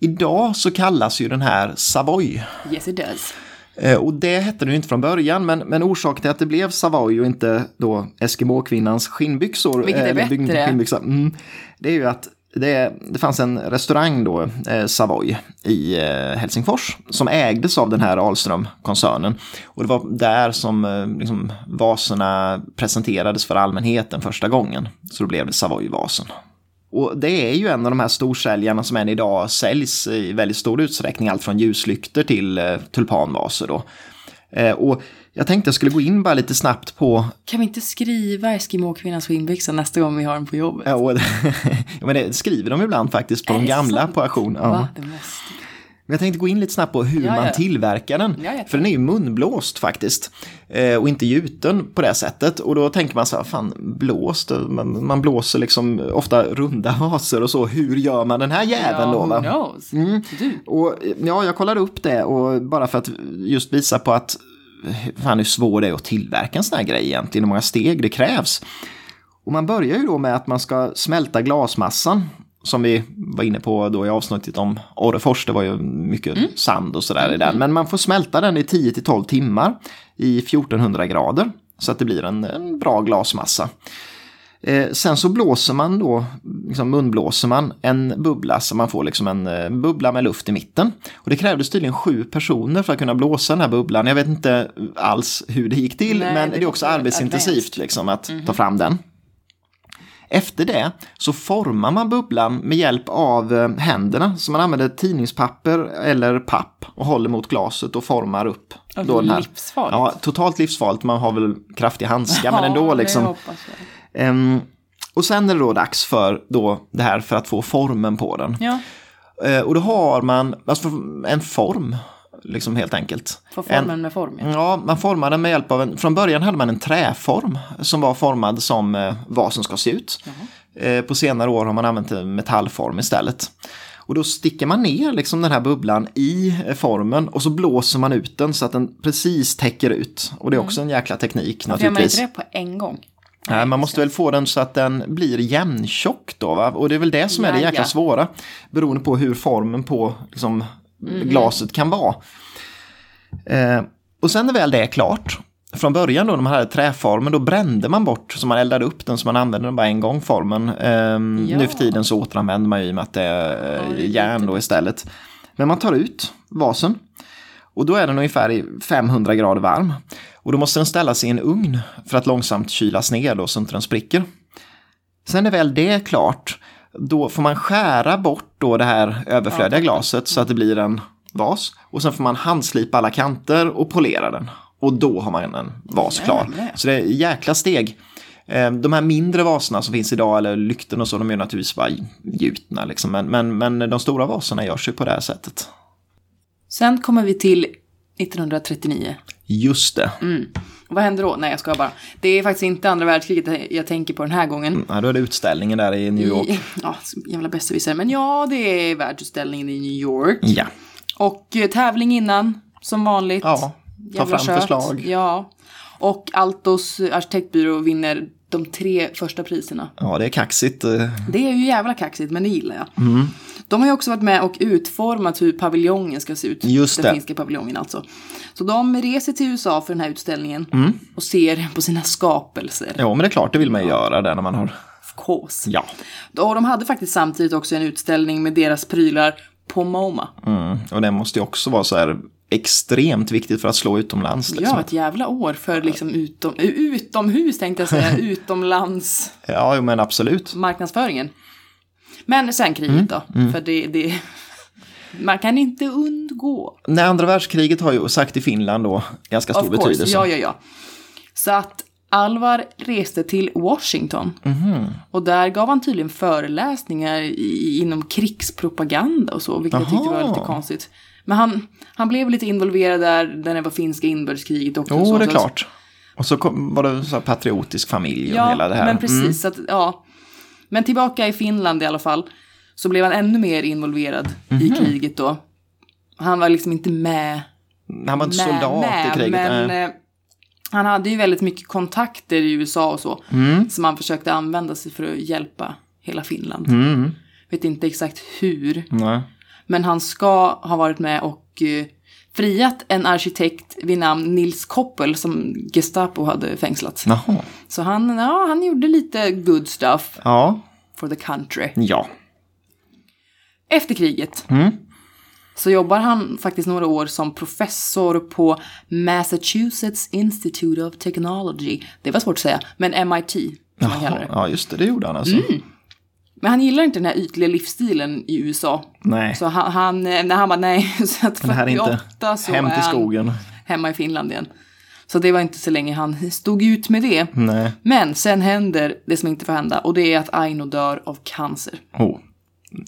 idag så kallas ju den här Savoy. Yes it does. Eh, Och det hette den ju inte från början, men, men orsaken till att det blev Savoy och inte då Eskimo-kvinnans skinnbyxor. Vilket är bättre. skinnbyxa, mm, det är ju att det, det fanns en restaurang då, eh, Savoy, i eh, Helsingfors som ägdes av den här Ahlström-koncernen. Och det var där som eh, liksom, vaserna presenterades för allmänheten första gången. Så då blev det Savoy-vasen. Och det är ju en av de här storsäljarna som än idag säljs i väldigt stor utsträckning, allt från ljuslyktor till eh, tulpanvaser då. Eh, och jag tänkte jag skulle gå in bara lite snabbt på Kan vi inte skriva Eskimo-kvinnans skinnbyxa nästa gång vi har den på jobbet? Ja, men det skriver de ibland faktiskt på Är de gamla sant? på auktion. Ja. Va? Det måste. Men jag tänkte gå in lite snabbt på hur Ja, man ja. tillverkar den. Ja. För den är ju munblåst faktiskt. Eh, och inte gjuten på det sättet. Och då tänker man så här, fan blåst, man, man blåser liksom ofta runda vaser och så. Hur gör man den här jäveln då? Va? Mm. Och ja, jag kollade upp det och bara för att just visa på att fan hur svår det är att tillverka en sån här grej egentligen, hur många steg det krävs. Och man börjar ju då med att man ska smälta glasmassan som vi var inne på då i avsnittet om Orrefors, det var ju mycket mm. sand och sådär i den. Men man får smälta den i 10-12 timmar i 1400 grader så att det blir en, en bra glasmassa. Eh, sen så blåser man då, liksom munblåser man en bubbla så man får liksom en eh, bubbla med luft i mitten. Och det krävdes tydligen sju personer för att kunna blåsa den här bubblan. Jag vet inte alls hur det gick till, Nej, men det, det är också arbetsintensivt liksom, att mm -hmm. ta fram den. Efter det så formar man bubblan med hjälp av eh, händerna. Så man använder tidningspapper eller papp och håller mot glaset och formar upp. Då den här. Livsfarligt. Ja, totalt livsfarligt. Man har väl kraftiga handskar ja, men ändå liksom. Um, och sen är det då dags för då det här för att få formen på den. Ja. Uh, och då har man alltså en form liksom helt enkelt. Få formen en, med form? Ja. ja, man formar den med hjälp av en, från början hade man en träform som var formad som eh, vad som ska se ut. Eh, på senare år har man använt en metallform istället. Och då sticker man ner liksom den här bubblan i formen och så blåser man ut den så att den precis täcker ut. Och det är också en jäkla teknik Varför naturligtvis. gör man inte det på en gång? Nej, man måste väl få den så att den blir jämntjock då, va? och det är väl det som är det jäkla svåra. Beroende på hur formen på liksom, mm. glaset kan vara. Eh, och sen när väl det är klart, från början då när man hade träformen, då brände man bort så man eldade upp den så man använde den bara en gång formen. Eh, ja. Nu för tiden så återanvänder man ju i och med att det är ja, järn då istället. Men man tar ut vasen och då är den ungefär 500 grader varm. Och då måste den ställas i en ugn för att långsamt kylas ner då så inte den spricker. Sen är väl det klart, då får man skära bort då det här överflödiga glaset så att det blir en vas. Och sen får man handslipa alla kanter och polera den. Och då har man en vas klar. Så det är jäkla steg. Eh, de här mindre vaserna som finns idag, eller lykten och så, de är naturligtvis bara gjutna. Liksom. Men, men, men de stora vaserna görs ju på det här sättet. Sen kommer vi till 1939. Just det. Mm. Vad händer då? Nej, jag ska bara. Det är faktiskt inte andra världskriget jag tänker på den här gången. Nej, då är det utställningen där i New York. I, ja, jävla besserwisser. Men ja, det är världsutställningen i New York. Ja. Och eh, tävling innan, som vanligt. Ja, ta fram kött. förslag. Ja. Och Altos arkitektbyrå vinner de tre första priserna. Ja, det är kaxigt. Eh. Det är ju jävla kaxigt, men det gillar jag. Mm. De har ju också varit med och utformat hur paviljongen ska se ut. Just den det. finska paviljongen alltså. Så de reser till USA för den här utställningen mm. och ser på sina skapelser. Ja, men det är klart, det vill man ju göra där när man har... Of course. Ja. Och de hade faktiskt samtidigt också en utställning med deras prylar på MoMA. Mm. Och det måste ju också vara så här extremt viktigt för att slå utomlands. Liksom. Ja, ett jävla år för liksom utom, utomhus tänkte jag säga, utomlands. Ja, men absolut. Marknadsföringen. Men sen kriget mm. då, mm. för det, det, man kan inte undgå. Nej, andra världskriget har ju sagt i Finland då ganska stor of course. betydelse. Ja, ja, ja. Så att Alvar reste till Washington. Mm. Och där gav han tydligen föreläsningar i, inom krigspropaganda och så, vilket Aha. jag tyckte var lite konstigt. Men han, han blev lite involverad där, när det var finska inbördeskriget också. Jo, det är klart. Och så kom, var det så patriotisk familj och ja, hela det här. men precis. Mm. Att, ja. Men tillbaka i Finland i alla fall, så blev han ännu mer involverad mm -hmm. i mhm. kriget då. Han var liksom inte med. Han var inte med, soldat med, i kriget. Men äh. han hade ju väldigt mycket kontakter i USA och så. Mm. Som han försökte använda sig för att hjälpa hela Finland. Mm. Vet inte exakt hur. Nej. Men han ska ha varit med och uh, friat en arkitekt vid namn Nils Koppel som Gestapo hade fängslat. Jaha. Så han, ja, han gjorde lite good stuff. Ja. For the country. Ja. Efter kriget mm. så jobbar han faktiskt några år som professor på Massachusetts Institute of Technology. Det var svårt att säga, men MIT. Jaha, ja, just det, det gjorde han alltså. Mm. Men han gillar inte den här ytliga livsstilen i USA. Nej. Så han, han när han bara nej, så att 48 så hem till skogen. han hemma i Finland igen. Så det var inte så länge han stod ut med det. Nej. Men sen händer det som inte får hända och det är att Aino dör av cancer. Oh,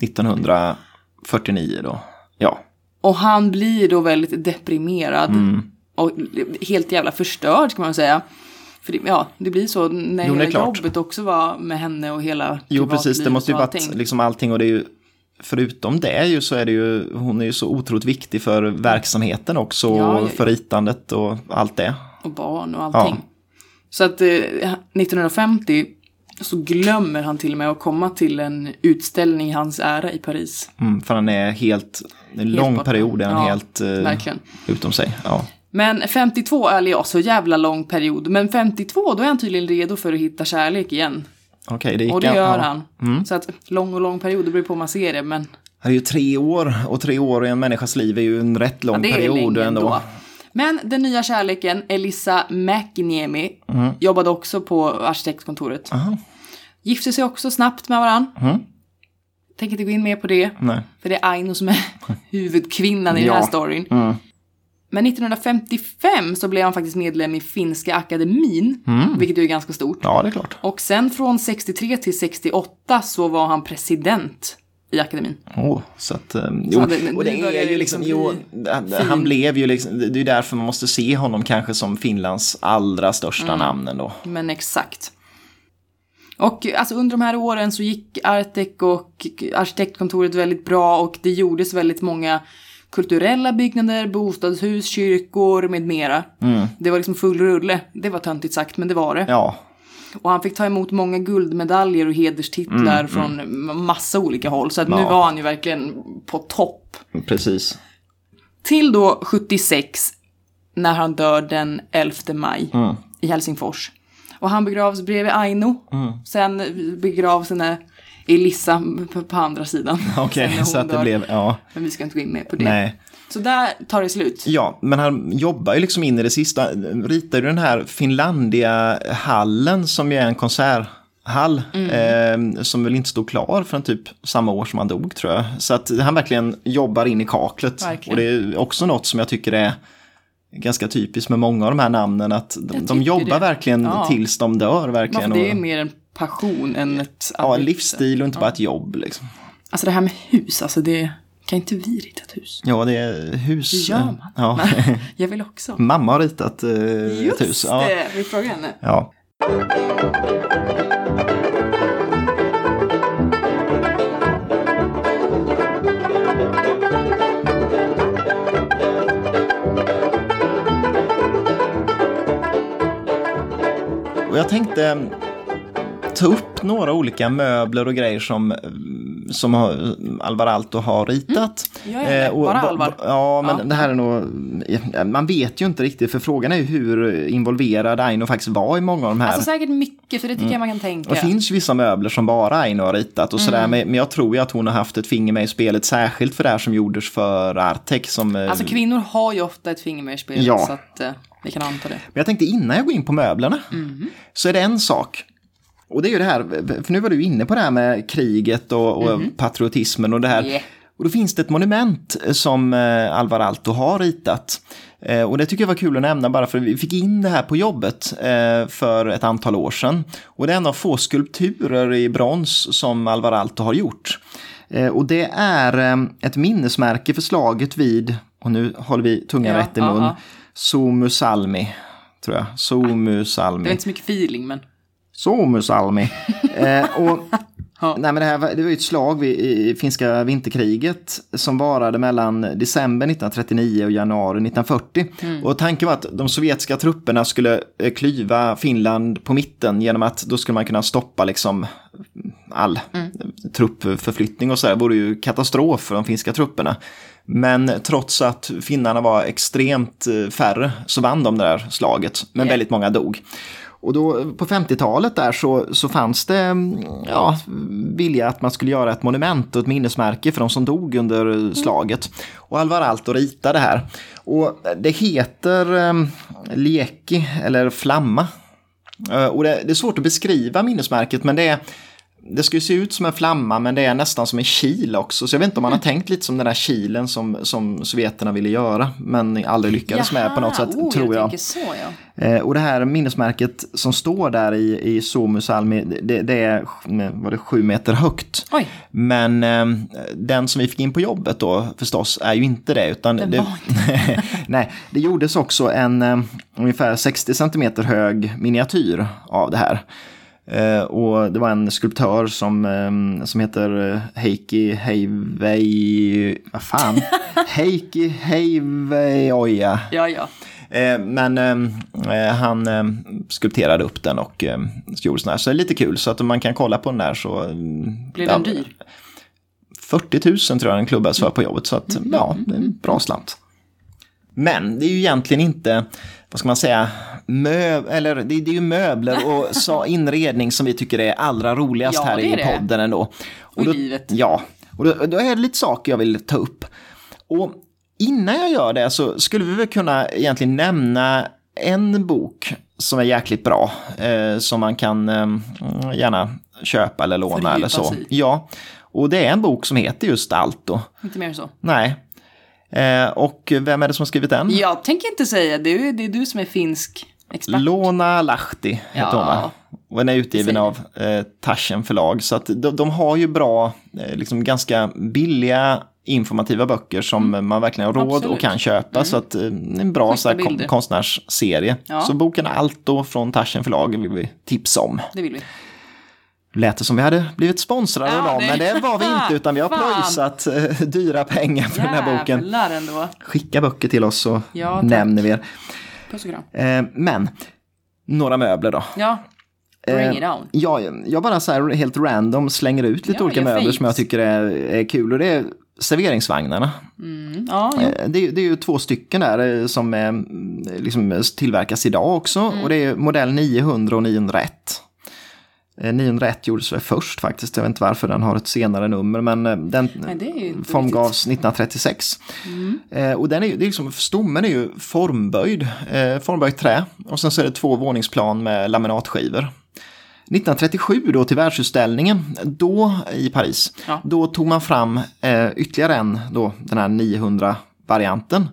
1949 då. Ja. Och han blir då väldigt deprimerad. Mm. Och helt jävla förstörd ska man säga. För det, ja, det blir så när jo, hela jobbet också var med henne och hela Jo, precis. Det måste ju varit liksom allting och det är ju förutom det ju så är det ju, hon är ju så otroligt viktig för verksamheten också, ja, ja, ja. för ritandet och allt det. Och barn och allting. Så att eh, 1950 så glömmer han till och med att komma till en utställning i hans ära i Paris. Mm, för han är helt, en lång borta. period är han Ja, helt eh, utom sig. Ja. Men 52, eller ja, så jävla lång period. Men 52, då är han tydligen redo för att hitta kärlek igen. Okej, det gick Och det gör ja. Mm. han. Så att lång och lång period, det beror på hur man ser det. Men Det är ju tre år och tre år i en människas liv är ju en rätt lång det är period ändå. ändå. Men den nya kärleken, Elissa Mäkiniemi, Mm. jobbade också på arkitektkontoret. Aha. Gifte sig också snabbt med varann. Mm. Tänker inte gå in mer på det. Nej. För det är Aino som är huvudkvinnan i den här Ja. storyn. Mm. Men 1955 så blev han faktiskt medlem i Finska akademin, vilket ju är ganska stort. Mm. Ja, det är klart. Och sen från 63 till 68 så var han president i akademin. Oh, så att, eh, jo, Så det- och det är ju liksom, jo, han, blev ju liksom, det är därför man måste se honom kanske som Finlands allra största Mm. namn ändå. Men exakt. Och alltså under de här åren så gick Artec och arkitektkontoret väldigt bra och det gjordes väldigt många kulturella byggnader, bostadshus, kyrkor med mera. Det var liksom full rulle. Det var töntigt sagt, men det var det. Ja, Och han fick ta emot många guldmedaljer och hederstitlar från massa olika håll. Så att nu Mm, Ja. var han ju verkligen på topp. precis. Till då 76, när han dör den 11 maj Mm. i Helsingfors. Och han begravs bredvid Aino. Mm. Sen begravs den där Elissa på, på andra sidan. Okej, när så att det dör. blev, ja, Men vi ska inte gå in mer på det. nej. Så där tar det slut. Ja, men han jobbar ju liksom in i det sista. Ritar ju den här Finlandia-hallen som ju är en konserthall. Mm. Eh, som väl inte stod klar förrän typ samma år som han dog tror jag. Så att han verkligen jobbar in i kaklet. Verkligen. Och det är också något som jag tycker är ganska typiskt med många av de här namnen. Att de, de jobbar det. verkligen Ja. tills de dör verkligen. Det är mer en passion än ett ja, arbete. livsstil och inte bara ett jobb. Liksom. Alltså det här med hus, alltså det... Kan inte vi rita ett hus? Ja, det är hus. Det gör man. Ja. Jag vill också. Mamma har ritat eh, Just ett hus. Ja. det, vi frågar henne. Ja. Och jag tänkte ta upp några olika möbler och grejer som, som Alvar Aalto har ritat. Mm. Jag gör det. Bara ba- Alvar. Ja, men Ja. det här är nog... Man vet ju inte riktigt, för frågan är ju hur involverad Aino faktiskt var i många av de här. Alltså säkert mycket, för det tycker jag man kan tänka. Det finns vissa möbler som bara Aino har ritat och Mm. sådär, men jag tror ju att hon har haft ett finger med i spelet, särskilt för det här som gjordes för Artec. Som, eh, Alltså kvinnor har ju ofta ett finger med i spelet, Ja. så att eh, vi kan anta det. Men jag tänkte innan jag går in på möblerna, Mhm. så är det en sak. Och det är ju det här, för nu var du inne på det här med kriget och, och patriotismen och det här. Yeah. Och då finns det ett monument som eh, Alvar Aalto har ritat. Eh, och det tycker jag var kul att nämna bara för vi fick in det här på jobbet eh, för ett antal år sedan. Och det är en av få skulpturer i brons som Alvar Aalto har gjort. Och det är ett minnesmärke för slaget vid, och nu håller vi tungan Ja, rätt i mun, ja. Suomusalmi. Tror jag. Suomusalmi. Det är inte så mycket feeling, men... Suomusalmi. eh, och, Ja. nej, men det, här, det var ett slag vid, i finska vinterkriget som varade mellan december 1939 och januari 1940. Mm. Och tanken var att de sovjetiska trupperna skulle eh, klyva Finland på mitten genom att då skulle man kunna stoppa liksom all Mm. truppförflyttning och så där. Det vore ju katastrof för de finska trupperna. Men trots att finnarna var extremt eh, färre så vann de det där slaget, men Yeah. väldigt många dog. Och då på 50-talet där så, så fanns det mm, ja, vilja att man skulle göra ett monument och ett minnesmärke för de som dog under slaget. Och Alvar Aalto ritade det här. Och det heter eh, Lieki, eller Flamma. Eh, och det, det är svårt att beskriva minnesmärket men det är det ska ju se ut som en flamma men det är nästan som en kil också. Så jag vet inte om man har tänkt lite som den där kilen som, som sovjeterna ville göra men aldrig lyckades med på något sätt oh, tror jag. tänker så, ja. Eh, och det här minnesmärket som står där i, i Suomusalmi, det, det är var det, sju meter högt. Oj, Men eh, den som vi fick in på jobbet då förstås är ju inte det. Utan det, var nej, det gjordes också en eh, ungefär 60 centimeter hög miniatyr av det här. Eh, och det var en skulptör som, eh, som heter eh, Heikki Heivei... Vad fan? Heikki Heivei Oja. ja, ja. Eh, men eh, han eh, skulpterade upp den och gjorde sån här. Så det är lite kul, så att om man kan kolla på den där så... mm, Blir ja, den dyr? 40 000 tror jag den klubbas för på jobbet, så att ja, det är en bra slant. Men det är ju egentligen inte, vad ska man säga, möb eller det, det är ju möbler och inredning som vi tycker är allra roligast Ja, här i det. podden ändå. Och i då, livet. Ja, och då, då är det lite saker jag vill ta upp. Och innan jag gör det så skulle vi väl kunna egentligen nämna en bok som är jäkligt bra, eh, som man kan eh, gärna köpa eller låna eller så. sig i. Ja, och det är en bok som heter just Alto. Inte mer så. Nej. Eh, och vem är det som har skrivit den? Jag tänker inte säga, det är, det är du som är finsk expert. Lona Lahti heter Ja. hon va? Och den är utgiven av eh, Taschen förlag. Så att de, de har ju bra, eh, liksom ganska billiga informativa böcker som man verkligen har råd Mm. Absolut. Mm. och kan köpa. Så att eh, en bra så här, konstnärsserie. Ja. Så boken Alto från Taschen förlag vill vi tipsa om. Det vill vi. Lät det som vi hade blivit sponsrade Ja, av men det var vi inte utan vi har pröjsat eh, dyra pengar för den här boken. Jävlar ändå. Skicka böcker till oss så Ja, nämner vi er. Puss och kram. Eh, men, några möbler då. Ja, bring Eh, it on. Ja, jag bara så här helt random slänger ut lite Ja, olika möbler fint. som jag tycker är, är kul. Och det är serveringsvagnarna. Mm, ja, Det är, det är ju två stycken där som liksom tillverkas idag också. Mm. Och det är modell 900 och 901. Eh, 901 gjordes väl först faktiskt. Jag vet inte varför den har ett senare nummer. Men eh, den Nej, formgavs 1936. Eh, och den är, ju- det är liksom, stommen är ju formböjd, eh, formböjt trä. Och sen så är det två våningsplan med laminatskivor. 1937 då till världsutställningen, då i Paris, Ja. då tog man fram eh, ytterligare en, då, den här 900-varianten.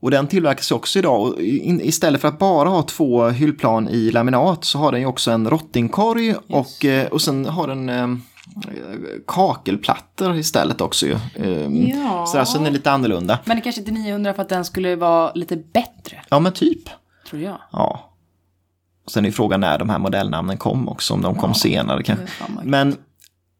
Och den tillverkas också idag. Och istället för att bara ha två hyllplan i laminat så har den ju också en rottingkorg och, eh, och sen har den eh, kakelplattor istället också. Ju. Eh, Ja. Så, den är lite annorlunda. Men det kanske inte 900 för att den skulle vara lite bättre, Ja men typ. tror jag. Ja. Och sen är frågan när de här modellnamnen kom också, om de kom senare kanske. Men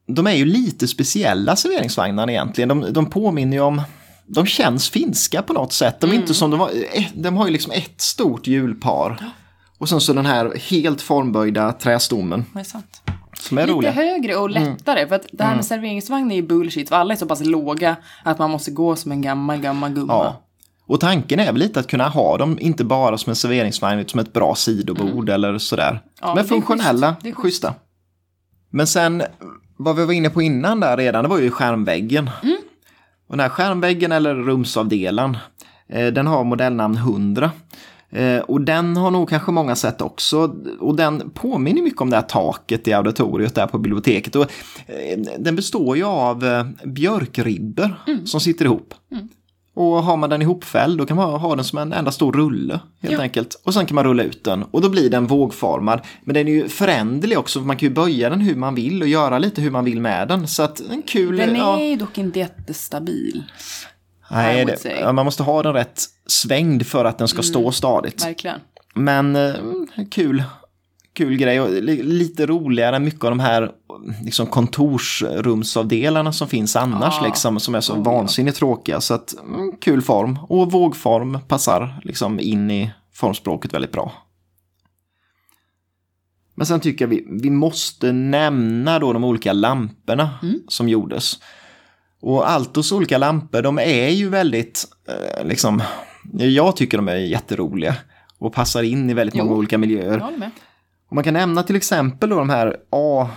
de är ju lite speciella serveringsvagnarna egentligen. De, de påminner ju om, de känns finska på något sätt. De är inte som de var, eh, de har ju liksom ett stort hjulpar. Och sen så den här helt formböjda trästommen Det är sant. som är Lite roliga. högre och lättare. För att det här med serveringsvagn är ju bullshit. För alla är så pass låga att man måste gå som en gammal, gammal gumma. Ja. Och tanken är väl lite att kunna ha dem, inte bara som en serveringsvagn, utan som ett bra sidobord eller sådär. Mm. Ja, Men funktionella, schysst. Det är schysst. schyssta. Men sen, vad vi var inne på innan där redan, det var ju skärmväggen. Mm. Och den här skärmväggen eller rumsavdelaren, eh, den har modellnamn 100. Eh, och den har nog kanske många sett också. Och den påminner mycket om det här taket i auditoriet där på biblioteket. Och, eh, den består ju av björkribbor Mm. som sitter ihop. Och har man den ihopfälld då kan man ha den som en enda stor rulle helt Ja. enkelt. Och sen kan man rulla ut den och då blir den vågformad. Men den är ju föränderlig också, för man kan ju böja den hur man vill och göra lite hur man vill med den. Så att en kul... Den är ja, dock inte jättestabil. nej, det, man måste ha den rätt svängd för att den ska Mm. stå stadigt. Verkligen. Men eh, kul, kul grej och li- lite roligare än mycket av de här liksom, kontorsrumsavdelarna som finns annars, Ja. liksom, som är så Oh, ja. vansinnigt tråkiga. Så att, mm, kul form och vågform passar liksom in i formspråket väldigt bra. Men sen tycker jag vi, vi måste nämna då de olika lamporna Mm. som gjordes. Och Altos olika lampor, de är ju väldigt, eh, liksom, jag tycker de är jätteroliga och passar in i väldigt många Jo. olika miljöer. Och man kan nämna till exempel då de här A,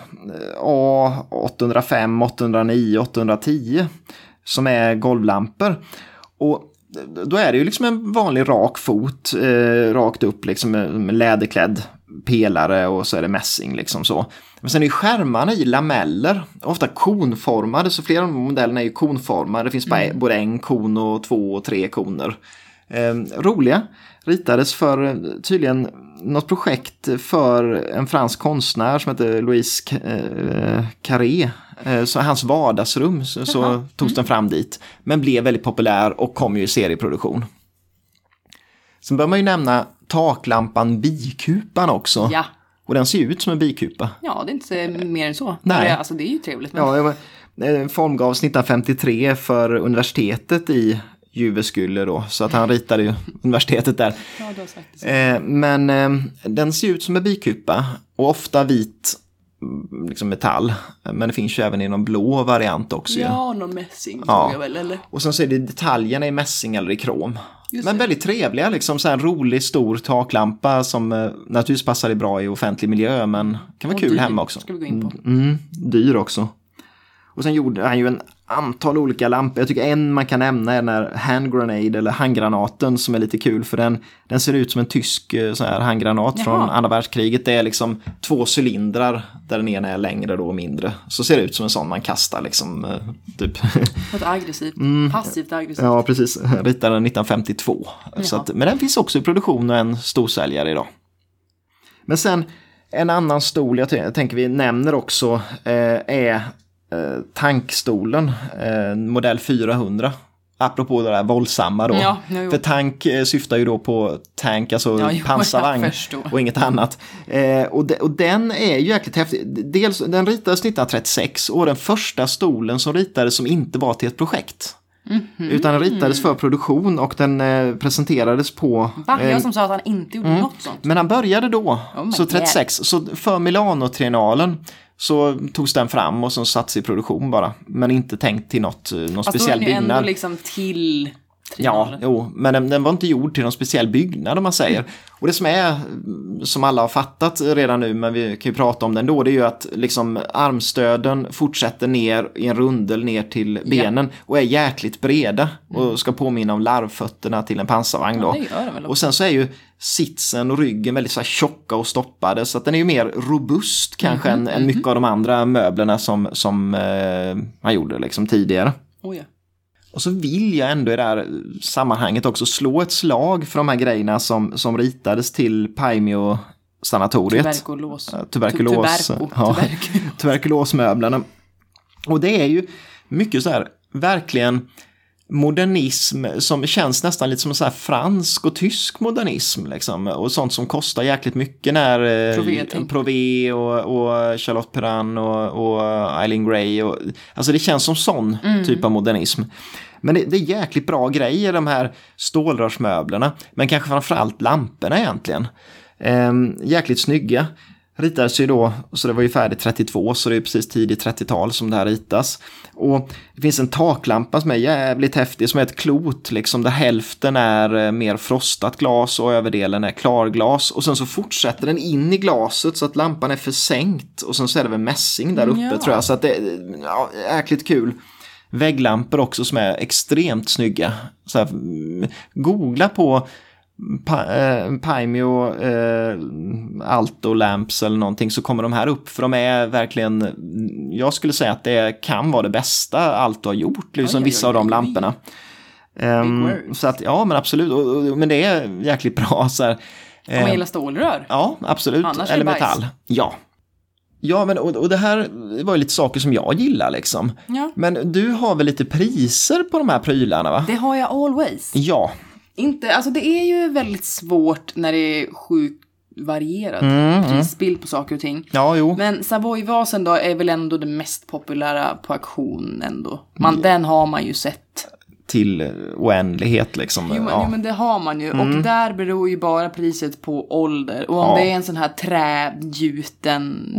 A805, 809, 810 som är golvlampor. Och då är det ju liksom en vanlig rak fot, eh, rakt upp liksom med läderklädd pelare och så är det mässing liksom så. Men sen är skärmarna i lameller, ofta konformade, så flera av de modellerna är ju konformade. Det finns bara både en kon och två och tre koner. Eh, roliga, ritades för eh, tydligen något projekt för en fransk konstnär som heter Louise eh, Carré. Eh, så hans vardagsrum så, så togs den fram dit. Men blev väldigt populär och kom ju i serieproduktion. Sen bör man ju nämna taklampan bikupan också. Ja. Och den ser ju ut som en bikupa. Ja, det är inte mer än så. Nej. Alltså det är ju trevligt. Men... Ja, eh, formgavs 1953 för universitetet i Jyväskylä då, så att han ritade ju universitetet där. Ja. Eh, men eh, den ser ut som en bikupa och ofta vit mm, liksom metall. Men det finns ju även i någon blå variant också. Ja, någon mässing Ja. tror jag väl, eller? Och sen så är det detaljerna i mässing eller i krom. Just Men det. väldigt trevliga, liksom så här en rolig stor taklampa som eh, naturligtvis passar bra i offentlig miljö men kan vara Och kul dyr, hemma också. ska vi gå in på. Mm, dyr också. Och sen gjorde han ju en antal olika lampor. Jag tycker en man kan nämna är den här hand grenade eller handgranaten som är lite kul för den, den ser ut som en tysk eh, sån här handgranat Jaha. från andra världskriget. Det är liksom två cylindrar där den ena är längre då och mindre. Så ser det ut som en sån man kastar liksom. eh, Typ. Ett aggressivt, passivt aggressivt. Ja, precis. Ritade den 1952. Så att, men den finns också i produktion och en storsäljare idag. Men sen en annan stol jag, jag tänker vi nämner också eh, är eh, tankstolen, eh, modell 400. Apropå det där våldsamma då. Ja. För tank eh, syftar ju då på tank, alltså Ja, jo, pansarvagn och inget annat. Eh, och, de, och den är ju jäkligt häftig. Dels, den ritades 1936 och den första stolen som ritades som inte var till ett projekt. Mhm. Utan den ritades för produktion och den eh, presenterades på... Va? eh, Jag som sa att han inte gjorde något sånt. men han började då, Oh så God. 36. Så för Milano-triennalen så togs den fram och så sattes i produktion bara. Men inte tänkt till något, eh, någon Fast då är speciell den ju ändå byggnad. liksom till Ja, triennalen. jo, men den, den var inte gjord till någon speciell byggnad om man säger. Och det som är, som alla har fattat redan nu, men vi kan ju prata om den då, det är ju att liksom armstöden fortsätter ner i en rundel ner till benen och är jäkligt breda och ska påminna om larvfötterna till en pansarvagn då. den väl och sen så är ju sitsen och ryggen väldigt så här tjocka och stoppade så att den är ju mer robust kanske än, än mycket av de andra möblerna som, som eh, han gjorde liksom tidigare. Oh, ja. Och så vill jag ändå i det här sammanhanget också slå ett slag för de här grejerna som, som ritades till Paimio-sanatoriet. Tuberkulos. Ja, Tuberkulos. Tuberko. Ja, Tuberkulos. tuberkulosmöblerna. Och det är ju mycket så här, verkligen modernism som känns nästan lite som en så fransk och tysk modernism. Liksom. Och sånt som kostar jäkligt mycket när eh. Prové och, och Charlotte Perrin och, och Eileen Gray. Och, alltså det känns som sån Mm. typ av modernism. Men det, det är jäkligt bra grejer de här stålrörsmöblerna. Men kanske framförallt lamporna egentligen. Ehm, jäkligt snygga. Ritades ju då, så det var ju färdigt 32, så det är precis tidigt 30-tal som det här ritas. Och det finns en taklampa som är jävligt häftig, som är ett klot, liksom, där hälften är eh, mer frostat glas och överdelen är klarglas. Och sen så fortsätter den in i glaset så att lampan är försänkt. Och sen så är det väl mässing där uppe Ja. tror jag, så att det är ja, jäkligt kul. Vägglampor också som är extremt snygga. Så här, mm, googla på pa, eh, Paimio eh, Alto Lamps eller någonting så kommer de här upp. För de är verkligen, jag skulle säga att det kan vara det bästa Alto har gjort, liksom Oj, oj, vissa av oj, de lamporna. Words. så att, ja men absolut, och, och, men det är jäkligt bra. Så här. Om man Ehm, gillar stålrör. Ja, absolut. Annars Eller bajs. metall. Ja. Ja, men och, och det här var ju lite saker som jag gillar liksom. Ja. Men du har väl lite priser på de här prylarna va? Det har jag always. Ja. Inte, alltså det är ju väldigt svårt när det är sjukt varierad Mm, prisbild på saker och ting. Ja, jo. Men Savoy-vasen då är väl ändå det mest populära på auktion ändå. Man, Den har man ju sett. Till oändlighet liksom. Jo, men, ja. jo men det har man ju. Och där beror ju bara priset på ålder. Och om Ja. det är en sån här trägjuten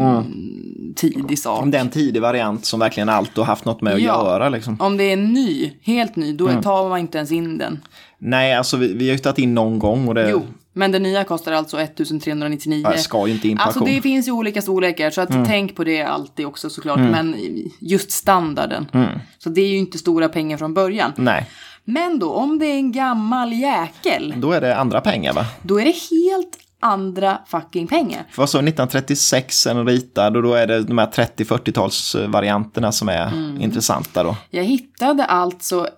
tidig sak. Om det är en tidig variant som verkligen allt har haft något med att Ja. göra liksom. Om det är ny, helt ny, då Mm. tar man inte ens in den. Nej, alltså vi, vi har ju tagit in någon gång och det Jo, men den nya kostar alltså 1399. ja, ska ju inte in Alltså det finns ju olika storlekar så att Mm. tänk på det alltid också såklart. Men just standarden. Mm. Så det är ju inte stora pengar från början. Nej, Men då om det är en gammal jäkel. då är det andra pengar va? Då är det helt andra fucking pengar. Vad så 1936 är den ritad och då är det de här 30-40-tals varianterna som är Mm. intressanta då. Jag hittade alltså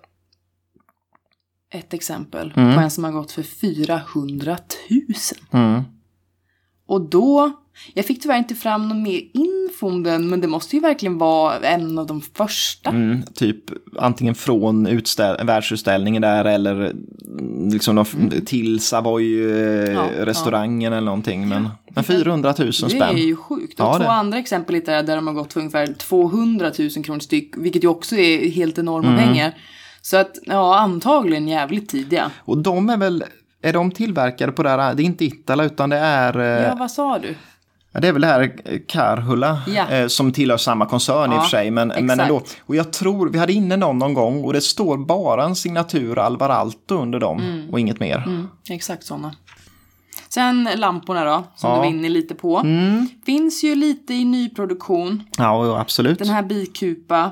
ett exempel Mm. på en som har gått för 400 000. Mm. Och då, jag fick tyvärr inte fram någon mer info om den, men det måste ju verkligen vara en av de första. Mm, typ antingen från utställ- världsutställningen där eller mm, liksom de, till Savoy-restaurangen eller någonting. Men, men 400 000 Det spänn. är ju sjukt. Och Ja, två det. andra exempel jag där de har gått för ungefär 200 000 kronor styck, vilket ju också är helt enorma Mm. pengar. Så att, ja, antagligen jävligt tidiga. Och de är väl, är de tillverkade på det här, det är inte Ittala utan det är, eh, Ja, vad sa du? Ja, det är väl det här eh, Karhula Ja. eh, som tillhör samma koncern i och Ja, för sig. Men, men ändå. Och jag tror, vi hade inne någon någon gång och det står bara en signatur Alvar Aalto under dem Mm. och inget mer. Exakt sådana. Sen lamporna då, som Ja. du var inne lite på. Mm. Finns ju lite i nyproduktion. Ja, absolut. Den här bikupa.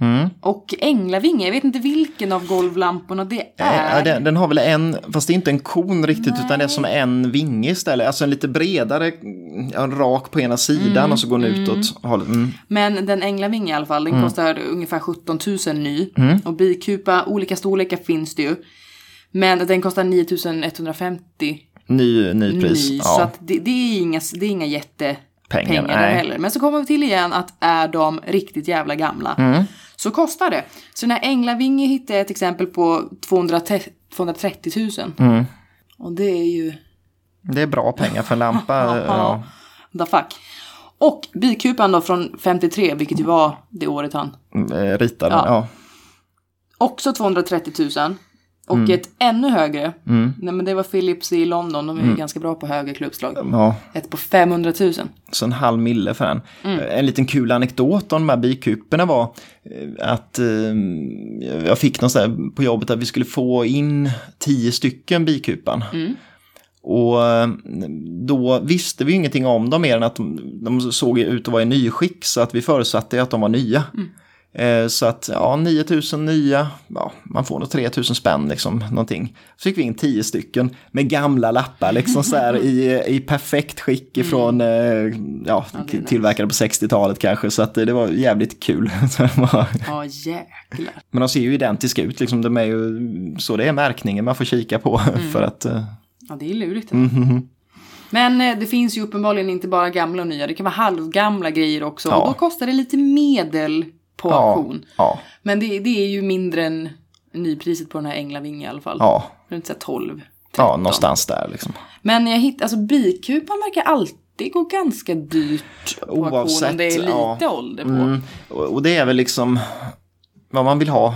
Mm. Och änglavinge, jag vet inte vilken av golvlamporna det är. Ja, den, den har väl en, fast det är inte en kon riktigt utan det är som en vinge istället. Alltså en lite bredare, ja, rak på ena sidan och så går den utåt. hållet. Mm. Men den änglavinge i alla fall, den kostar ungefär 17 000 ny. Mm. Och bikupa, olika storlekar finns det ju. Men den kostar 9 150 Ny, ny pris. ny. ja. Så det, det, är inga, det är inga jättepengar Pengar, där nej. heller. Men så kommer vi till igen att är de riktigt jävla gamla Mm. så kostar det. Så den här änglavinge hittade jag ett exempel på 230, 230 000. Mm. Och det är ju Det är bra pengar för en lampa. ja. the fuck. Och bikupan då från 53, vilket ju var det året han. Eh, Ritade. Ja. Ja. Också 230 000. Och Mm. ett ännu högre. Nej men det var Philips i London, de är Mm. ju ganska bra på höga klubbslag. ja. Ett på 500 000. Så en halv mille för den. Mm. En liten kul anekdot om de här bikuporna var eh, att eh, jag fick någon där på jobbet att vi skulle få in tio stycken bikupan. Mm. Och eh, då visste vi ingenting om dem mer än att de, de såg ut att vara i nyskick så att vi förutsatte att de var nya. Mm. Eh, Så att ja, 9000 nya, ja, man får nog 3000 spänn liksom, någonting. Så fick vi in 10 stycken med gamla lappar, liksom så här i, i perfekt skick ifrån, eh, ja, Mm. Ja, tillverkade på 60-talet kanske, så att det, det var jävligt kul. Ja jäklar. Men de ser ju identiska ut, liksom, de är ju, så det är märkningen man får kika på Mm. för att, eh, Ja det är lurigt. mhm. Men eh, det finns ju uppenbarligen inte bara gamla och nya. Det kan vara halvgamla grejer också. Ja. Och då kostar det lite medel på ja, auktion. ja, Men det, det är ju mindre än nypriset på den här Änglavinge i alla fall. ja, Runt så här 12, 13. ja, någonstans där liksom. Men jag hittar, alltså bikupan verkar alltid gå ganska dyrt på Oavsett, om det är lite ja. ålder på. Mm. Och det är väl liksom vad man vill ha.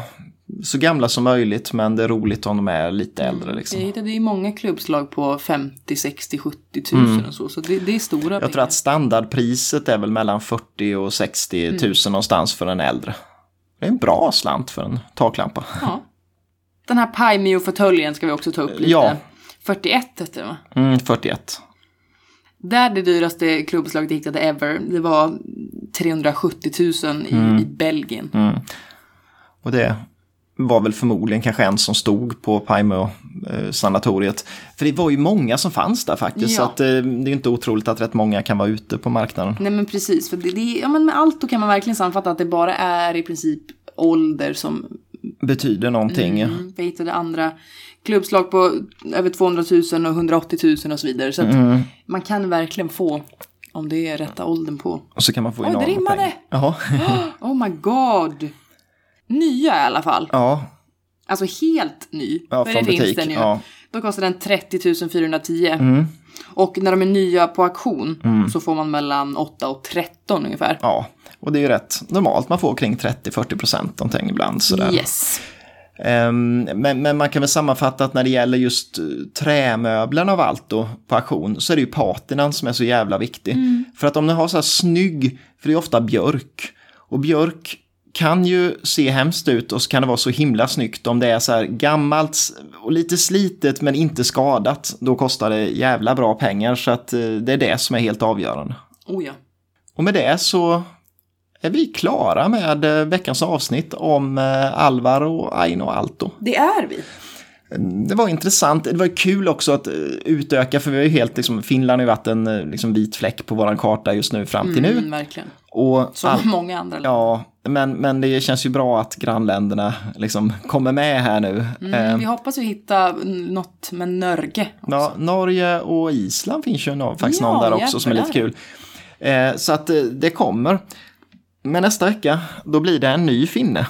Så gamla som möjligt men det är roligt om de är lite äldre liksom. Jag hittade ju många klubbslag på 50, 60, 70 tusen och så. Så det, det är stora Mm. Jag tror pengar. att standardpriset är väl mellan 40 och 60 Mm. tusen någonstans för en äldre. Det är en bra slant för en taklampa. Ja. Den här Paimio-fåtöljen ska vi också ta upp lite. Ja. 41 hette det va? Mm, 41. Där det dyraste klubbslaget jag hittade ever, det var 370 000 i, Mm. i Belgien. Och det var väl förmodligen kanske en som stod på Paimo eh. För det var ju många som fanns där faktiskt. Ja. Så att, eh, det är inte otroligt att rätt många kan vara ute på marknaden. Nej men precis, för det, det, ja, men med allt då kan man verkligen sammanfatta att det bara är i princip ålder som Betyder någonting. mm, jag hittade andra klubbslag på över 200 000 och 180 000 och så vidare. Så Mm. man kan verkligen få, om det är rätta åldern på. Och så kan man få Oj, det enorma rimmade! pengar. Jaha. Oh my god! Nya i alla fall. Ja, Alltså helt ny. Ja, För från det finns butik, den ju. ja. Då kostar den 30 410. Mm. Och när de är nya på auktion så får man mellan 8 och 13 ungefär. ja. Och det är ju rätt normalt. Man får kring 30-40 procent någonting ibland. Sådär. Yes. Ehm, men, men man kan väl sammanfatta att när det gäller just eh, trämöblerna av allt då på auktion så är det ju patinan som är så jävla viktig. För att om den har så här snygg, för det är ofta björk. Och björk kan ju se hemskt ut och så kan det vara så himla snyggt om det är så här gammalt och lite slitet men inte skadat. Då kostar det jävla bra pengar så att eh, det är det som är helt avgörande. Oh ja. Och med det så är vi klara med eh, veckans avsnitt om eh, Alvar och Aino Alto. Det är vi. Det var intressant. Det var kul också att utöka, för vi har ju helt, liksom, Finland har ju varit en liksom, vit fläck på våran karta just nu fram till nu. Mm, verkligen. Och Som all, många andra länder. ja, men, men det känns ju bra att grannländerna liksom kommer med här nu. Mm, Eh, vi hoppas ju hitta mm, något med Norge också. Ja, Norge och Island finns ju faktiskt Ja, någon där också som är lite kul. Eh, så att eh, det kommer. Men nästa vecka, då blir det en ny finne.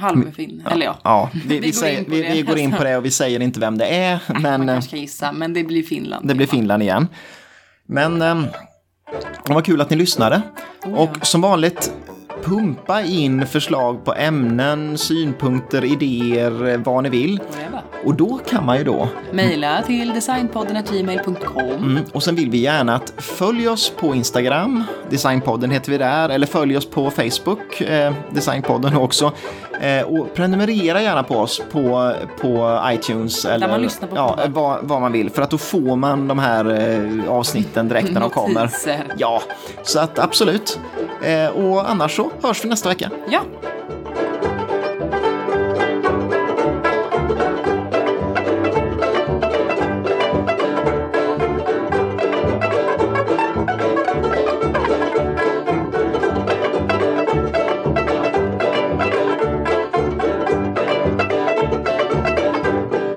Halvfin, eller ja. Ja, vi, vi, Vi går säger, in på vi, går in på det och vi säger inte vem det är. Man Men eh, kanske kan gissa, men det blir Finland. det blir Finland igen. Men eh, det var kul att ni lyssnade. Oh, Och som vanligt, pumpa in förslag på ämnen, synpunkter, idéer, vad ni vill. Och då kan man ju då Maila till designpodden.gmail.com. Mm, och sen vill vi gärna att följ oss på Instagram, Designpodden heter vi där, eller följ oss på Facebook, eh, Designpodden också. Eh, och prenumerera gärna på oss på, på iTunes. Eller, man lyssnar på ja, vad, vad man vill, för att då får man de här eh, avsnitten direkt när de kommer. Ja, så att absolut. Eh, och annars så hörs vi nästa vecka. Ja,